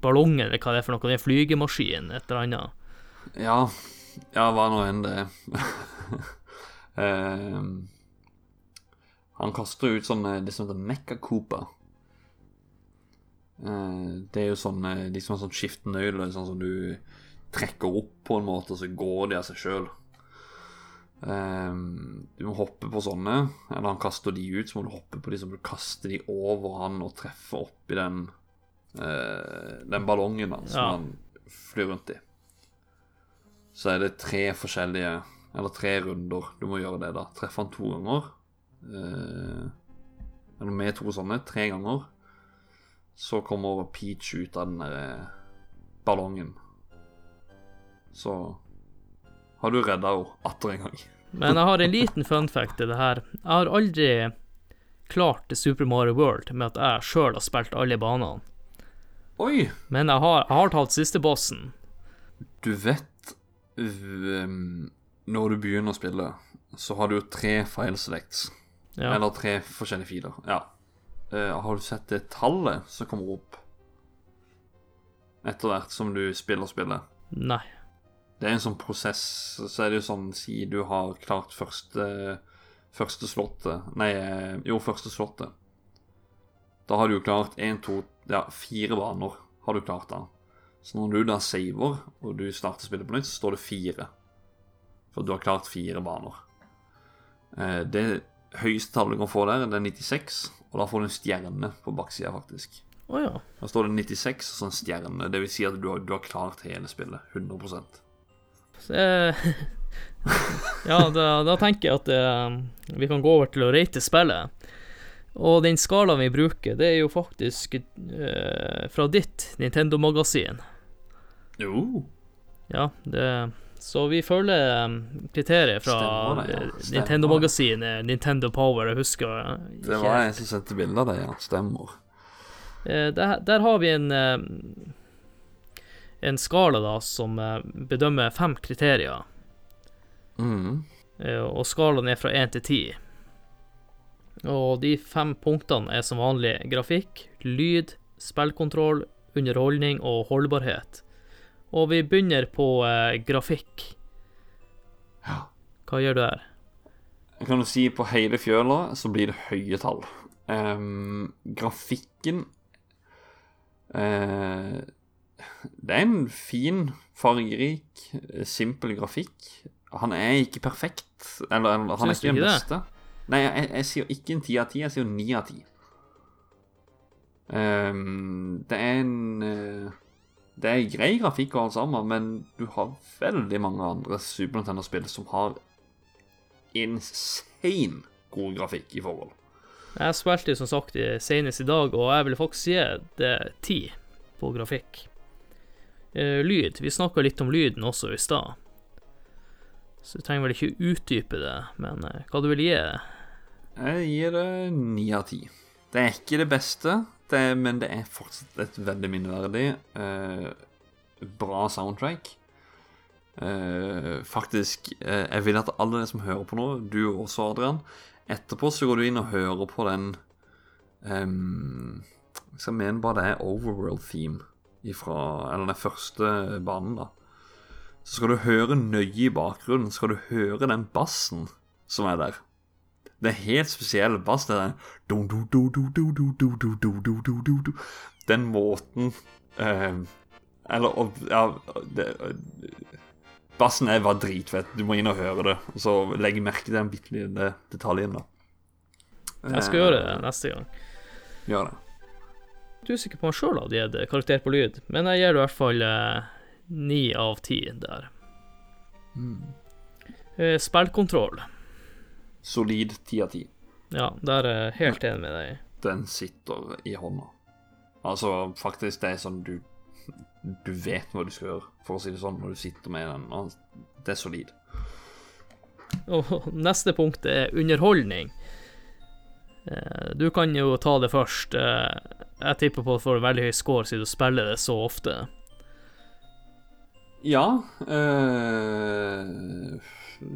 ballongen, eller hva det er for noe, den flygemaskinen, et eller annet. Ja, ja hva nå enn det er. Ehm, han kaster ut sånn eh, det som heter Mekka Cooper. Eh, det er jo sånn eh, de som har sånn skiftenøyler sånn som du trekker opp på en måte, og så går de av seg sjøl. du må hoppe på sånne, eller han kaster de ut, så må du hoppe på de, så må du kaste de over han og treffe oppi den eh, den ballongen da, som Ja. han flyr rundt i. Så er det tre forskjellige Eller tre runder du må gjøre det, da. Treffe han to ganger. Eh, eller med to sånne. Tre ganger. Så kommer Peach ut av den der eh, ballongen. Så har du redda henne atter en gang. Men jeg har en liten fun fact til det her. Jeg har aldri klart Super Mario World med at jeg sjøl har spilt alle banene. Oi! Men jeg har, jeg har talt siste bossen. Du vet um, Når du begynner å spille, så har du jo tre file selects. Ja. Eller tre forskjellige filer. Ja. Uh, har du sett det tallet som kommer opp etter hvert som du spiller spillet? Nei. Det er en sånn prosess, så er det jo sånn Si du har klart første første slottet Nei, eh, jo, første slottet. Da har du jo klart én, to, ja, fire baner har du klart da. Så når du da saver, og du starter spillet på nytt, så står det fire. For du har klart fire baner. Uh, det høyeste tallet du kan få der, det er 96, og da får du en stjerne på baksida, faktisk. Oh, ja. Da står det 96 og så en stjerne. Det vil si at du har, du har klart hele spillet. 100 Så, eh, ja, da, da tenker jeg at uh, vi kan gå over til å rate spillet. Og den skalaen vi bruker, det er jo faktisk uh, fra ditt Nintendo-magasin. Jo. Ja, det Så vi følger eh, kriteriet fra det, ja. Nintendo-magasinet, Nintendo Power, jeg husker eh, Det var en som sendte bilde av det, ja. Stemmer. Eh, der, der har vi en eh, En skala da som eh, bedømmer fem kriterier, Mm. eh, og skalaen er fra én til ti. Og de fem punktene er som vanlig grafikk, lyd, spillkontroll, underholdning og holdbarhet. Og vi begynner på eh, grafikk. Ja. Hva gjør du her? Jeg kan jo si på hele fjøla så blir det høye tall. Um, grafikken uh, Det er en fin, fargerik, simpel grafikk. Han er ikke perfekt. Eller, eller han Syns er ikke den beste. Nei, jeg, jeg sier ikke en ti av ti, jeg sier ni av ti. Ehm, det er en eh, Det er grei grafikk og alt sammen, men du har veldig mange andre Super Nintendo-spill som har insane god grafikk i forhold. Jeg spilte som sagt i- senest i dag, og jeg vil faktisk si det er ti på grafikk. Eh, lyd. Vi snakka litt om lyden også i stad. Så du trenger vel ikke utdype det, men eh, hva du vil gi? Jeg gir det ni av ti. Det er ikke det beste, det er, men det er fortsatt et veldig minneverdig eh, bra soundtrack. Eh, faktisk, eh, jeg vil at alle dere som hører på nå, du også, Adrian, etterpå så går du inn og hører på den um, Jeg skal mene bare det er Overworld-theme Eller den første banen, da. Så skal du høre nøye i bakgrunnen, skal du høre den bassen som er der. Det er helt spesiell bass. Det er den måten Eller ja, det, Bassen er bare dritfett. Du må inn og høre det. Og så legge merke til den bitte lille detaljen, da. Jeg skal gjøre det neste gang. Gjør det. Du er sikker på om sjøl hadde gitt karakter på lyd, men jeg gir det i hvert fall ni av ti der. Mm. Spillkontroll. Solid ti av ti. Ja, der er jeg helt enig med deg. Den sitter i hånda. Altså, faktisk, det er sånn du Du vet hva du skal gjøre, for å si det sånn, når du sitter med den. Det er solid. Og neste punkt er underholdning. Eh, Du kan jo ta det først. Eh, Jeg tipper på at du får en veldig høy score siden du spiller det så ofte. Ja øh,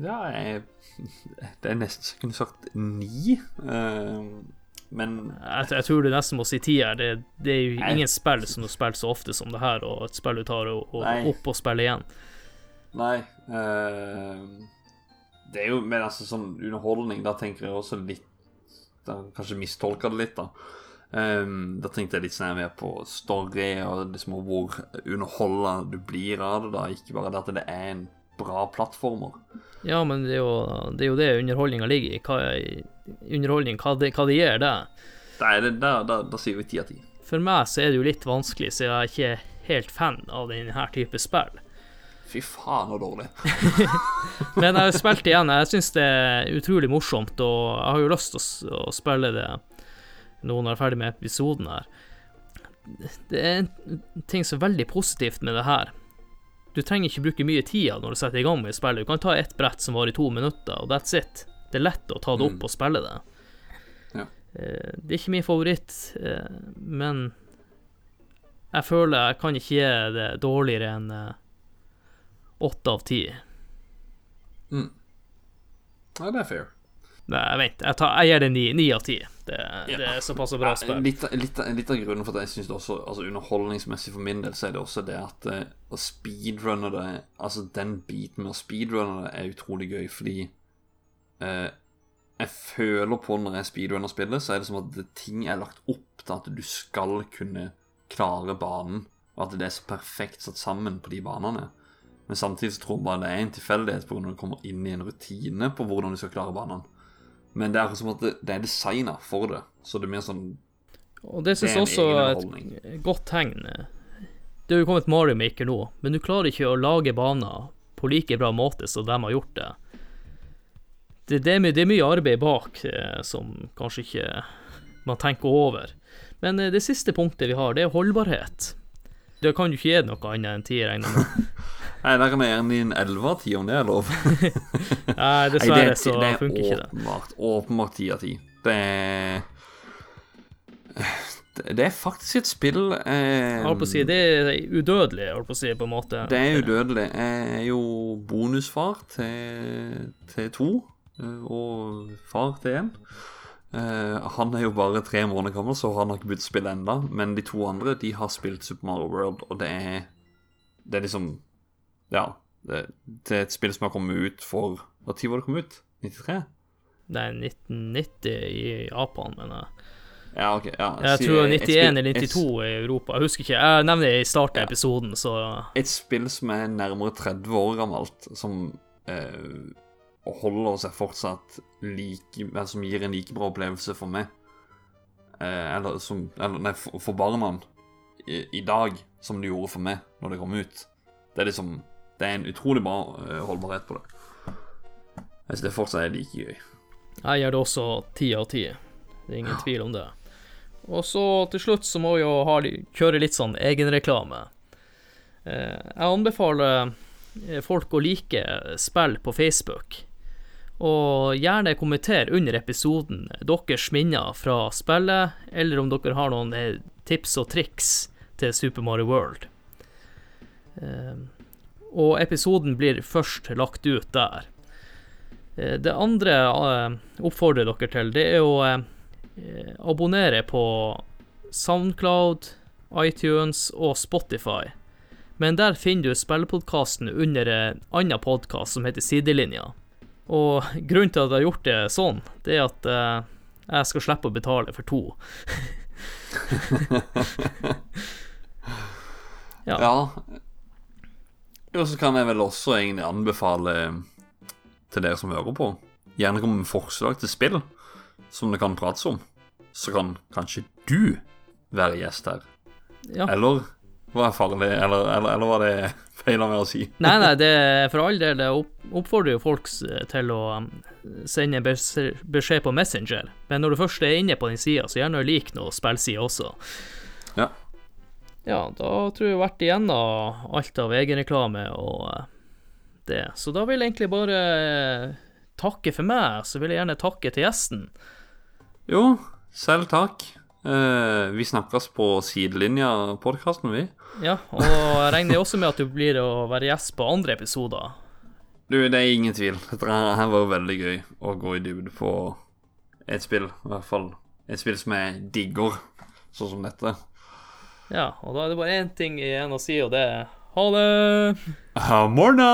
Ja, jeg Det er nesten så jeg kunne sagt ni. Uh, men Jeg, jeg tror du nesten må si ti her. Det, det er jo Nei. ingen spill som du spiller så ofte som det her, og et spill du tar og, og opp og spiller igjen. Nei Uh, Det er jo Men altså, sånn underholdning, da tenker jeg også litt Da kanskje mistolka det litt, da. Um, da tenkte jeg litt sånn mer på story og liksom hvor underholda du blir av det. da Ikke bare det at det er en bra plattformer. Ja, men det er jo det, er jo det underholdninga ligger i. Hva er underholdning, hva det, hva det gir er det, sier vi ti av ti. For meg så er det jo litt vanskelig, så jeg er ikke helt fan av denne type spill. Fy faen, så dårlig. Men jeg har spilt igjen. Jeg syns det er utrolig morsomt, og jeg har jo lyst til å, spille det når jeg er ferdig med episoden her. Det er en ting som er veldig positivt med det her. Du trenger ikke bruke mye tid når du setter i gang med spillet. Du kan ta ett brett som varer i to minutter, og that's it. Det er lett å ta det opp Mm. og spille det. Ja. Eh, Det er ikke min favoritt, eh, men jeg føler jeg kan ikke gi det dårligere enn eh, åtte av ti. Ja, det er fair. Nei, vet, jeg, tar, jeg gir det ni, av ti. Det, det er såpass bra Ja, spill. Litt, litt, litt av grunnen for at jeg syns det også Altså Underholdningsmessig for min del så er det også det at eh, å speedrunne det Altså den biten med å speedrunne det er utrolig gøy, fordi eh, jeg føler på når jeg speedrunner spillet, så er det som at det, ting er lagt opp til at du skal kunne klare banen, og at det er så perfekt satt sammen på de banene. Men samtidig så tror jeg bare det er en tilfeldighet pga. når du kommer inn i en rutine på hvordan du skal klare banene. Men det er som at det, det er designa for det, så det er mer sånn Og det syns Det er også er et godt tegn. Det er jo kommet Mario Maker nå, men du klarer ikke å lage baner på like bra måte som de har gjort det. Det, det, er, mye, det er mye arbeid bak eh, som kanskje ikke man tenker over. Men eh, det siste punktet vi har, det er holdbarhet. Det kan jo ikke gi noe annet enn ti, regner jeg med. Nei, der kan jeg gjerne gi en elver, ti om det er lov. Nei, dessverre det, så det er funker ikke det. åpenbart, åpenbart ti av ti. Det er det- er faktisk et spill eh, si, det er udødelig, holdt på å si, på en måte. Det er udødelig. Jeg er jo bonusfar til, til to, eh, og far til én. Eh, han er jo bare tre måneder gammel, så han har ikke begynt å spille enda Men de to andre de har spilt Super Mario World, og det er Det er liksom Ja. Det, det er et spill som har kommet ut for Når var det kom ut? 93? Det er 1990 i Japan, mener jeg Ja, ok. Ja, Jeg tror det er 91 eller 92 i Europa. Jeg husker ikke. Jeg nevner det i starten av episoden, så et spill som er nærmere 30 år gammelt, som eh, holder seg fortsatt like Som gir en like bra opplevelse for meg. Eh, eller som Eller nei, for, for barna i, i dag som det gjorde for meg når det kom ut. Det er liksom Det er en utrolig bra eh, holdbarhet på det. Jeg synes det fortsatt er like gøy. jeg gjør det også ti av ti. Det er ingen tvil om det. Og så til slutt så må vi jo ha, kjøre litt sånn egenreklame. Eh, jeg anbefaler eh, folk å like spill på Facebook. Og gjerne kommenter under episoden deres minner fra spillet, eller om dere har noen tips og triks til Super Mario World. Eh, og episoden blir først lagt ut der. Eh, Det andre jeg oppfordrer dere til, det er å eh, abonnere på Soundcloud, iTunes og Spotify. Men der finner du spillpodkasten under en annen podkast som heter Sidelinja. Og grunnen til at jeg har gjort det sånn, det er at eh, jeg skal slippe å betale for to. Ja. Ja. Og så kan jeg vel også egentlig anbefale til dere som hører på, gjerne komme med forslag til spill som det kan prates om. Så kan kanskje du være gjest her. Ja. Eller var jeg farlig, eller, eller, eller var det feil av meg å si? Nei, nei, det er for all del. Jeg oppfordrer jo folk til å um, sende beskjed på Messenger. Men når du først er inne på den sida, så gjerne lik noe spillside også. Ja. Ja, da tror jeg vi har vært igjennom alt av egenreklame og eh, det. Så da vil jeg egentlig bare eh, takke for meg. Så vil jeg gjerne takke til gjesten. Jo, selv takk. Eh, vi snakkes på Sidelinja-podkasten, vi. Ja, og jeg regner også med at du blir å være gjest på andre episoder. Du, det er ingen tvil. Dette her var jo veldig gøy å gå i dybde på et spill. I hvert fall et spill som jeg digger, sånn som dette. Ja, og da er det bare én ting igjen å si, og det er ha det! Ha morna!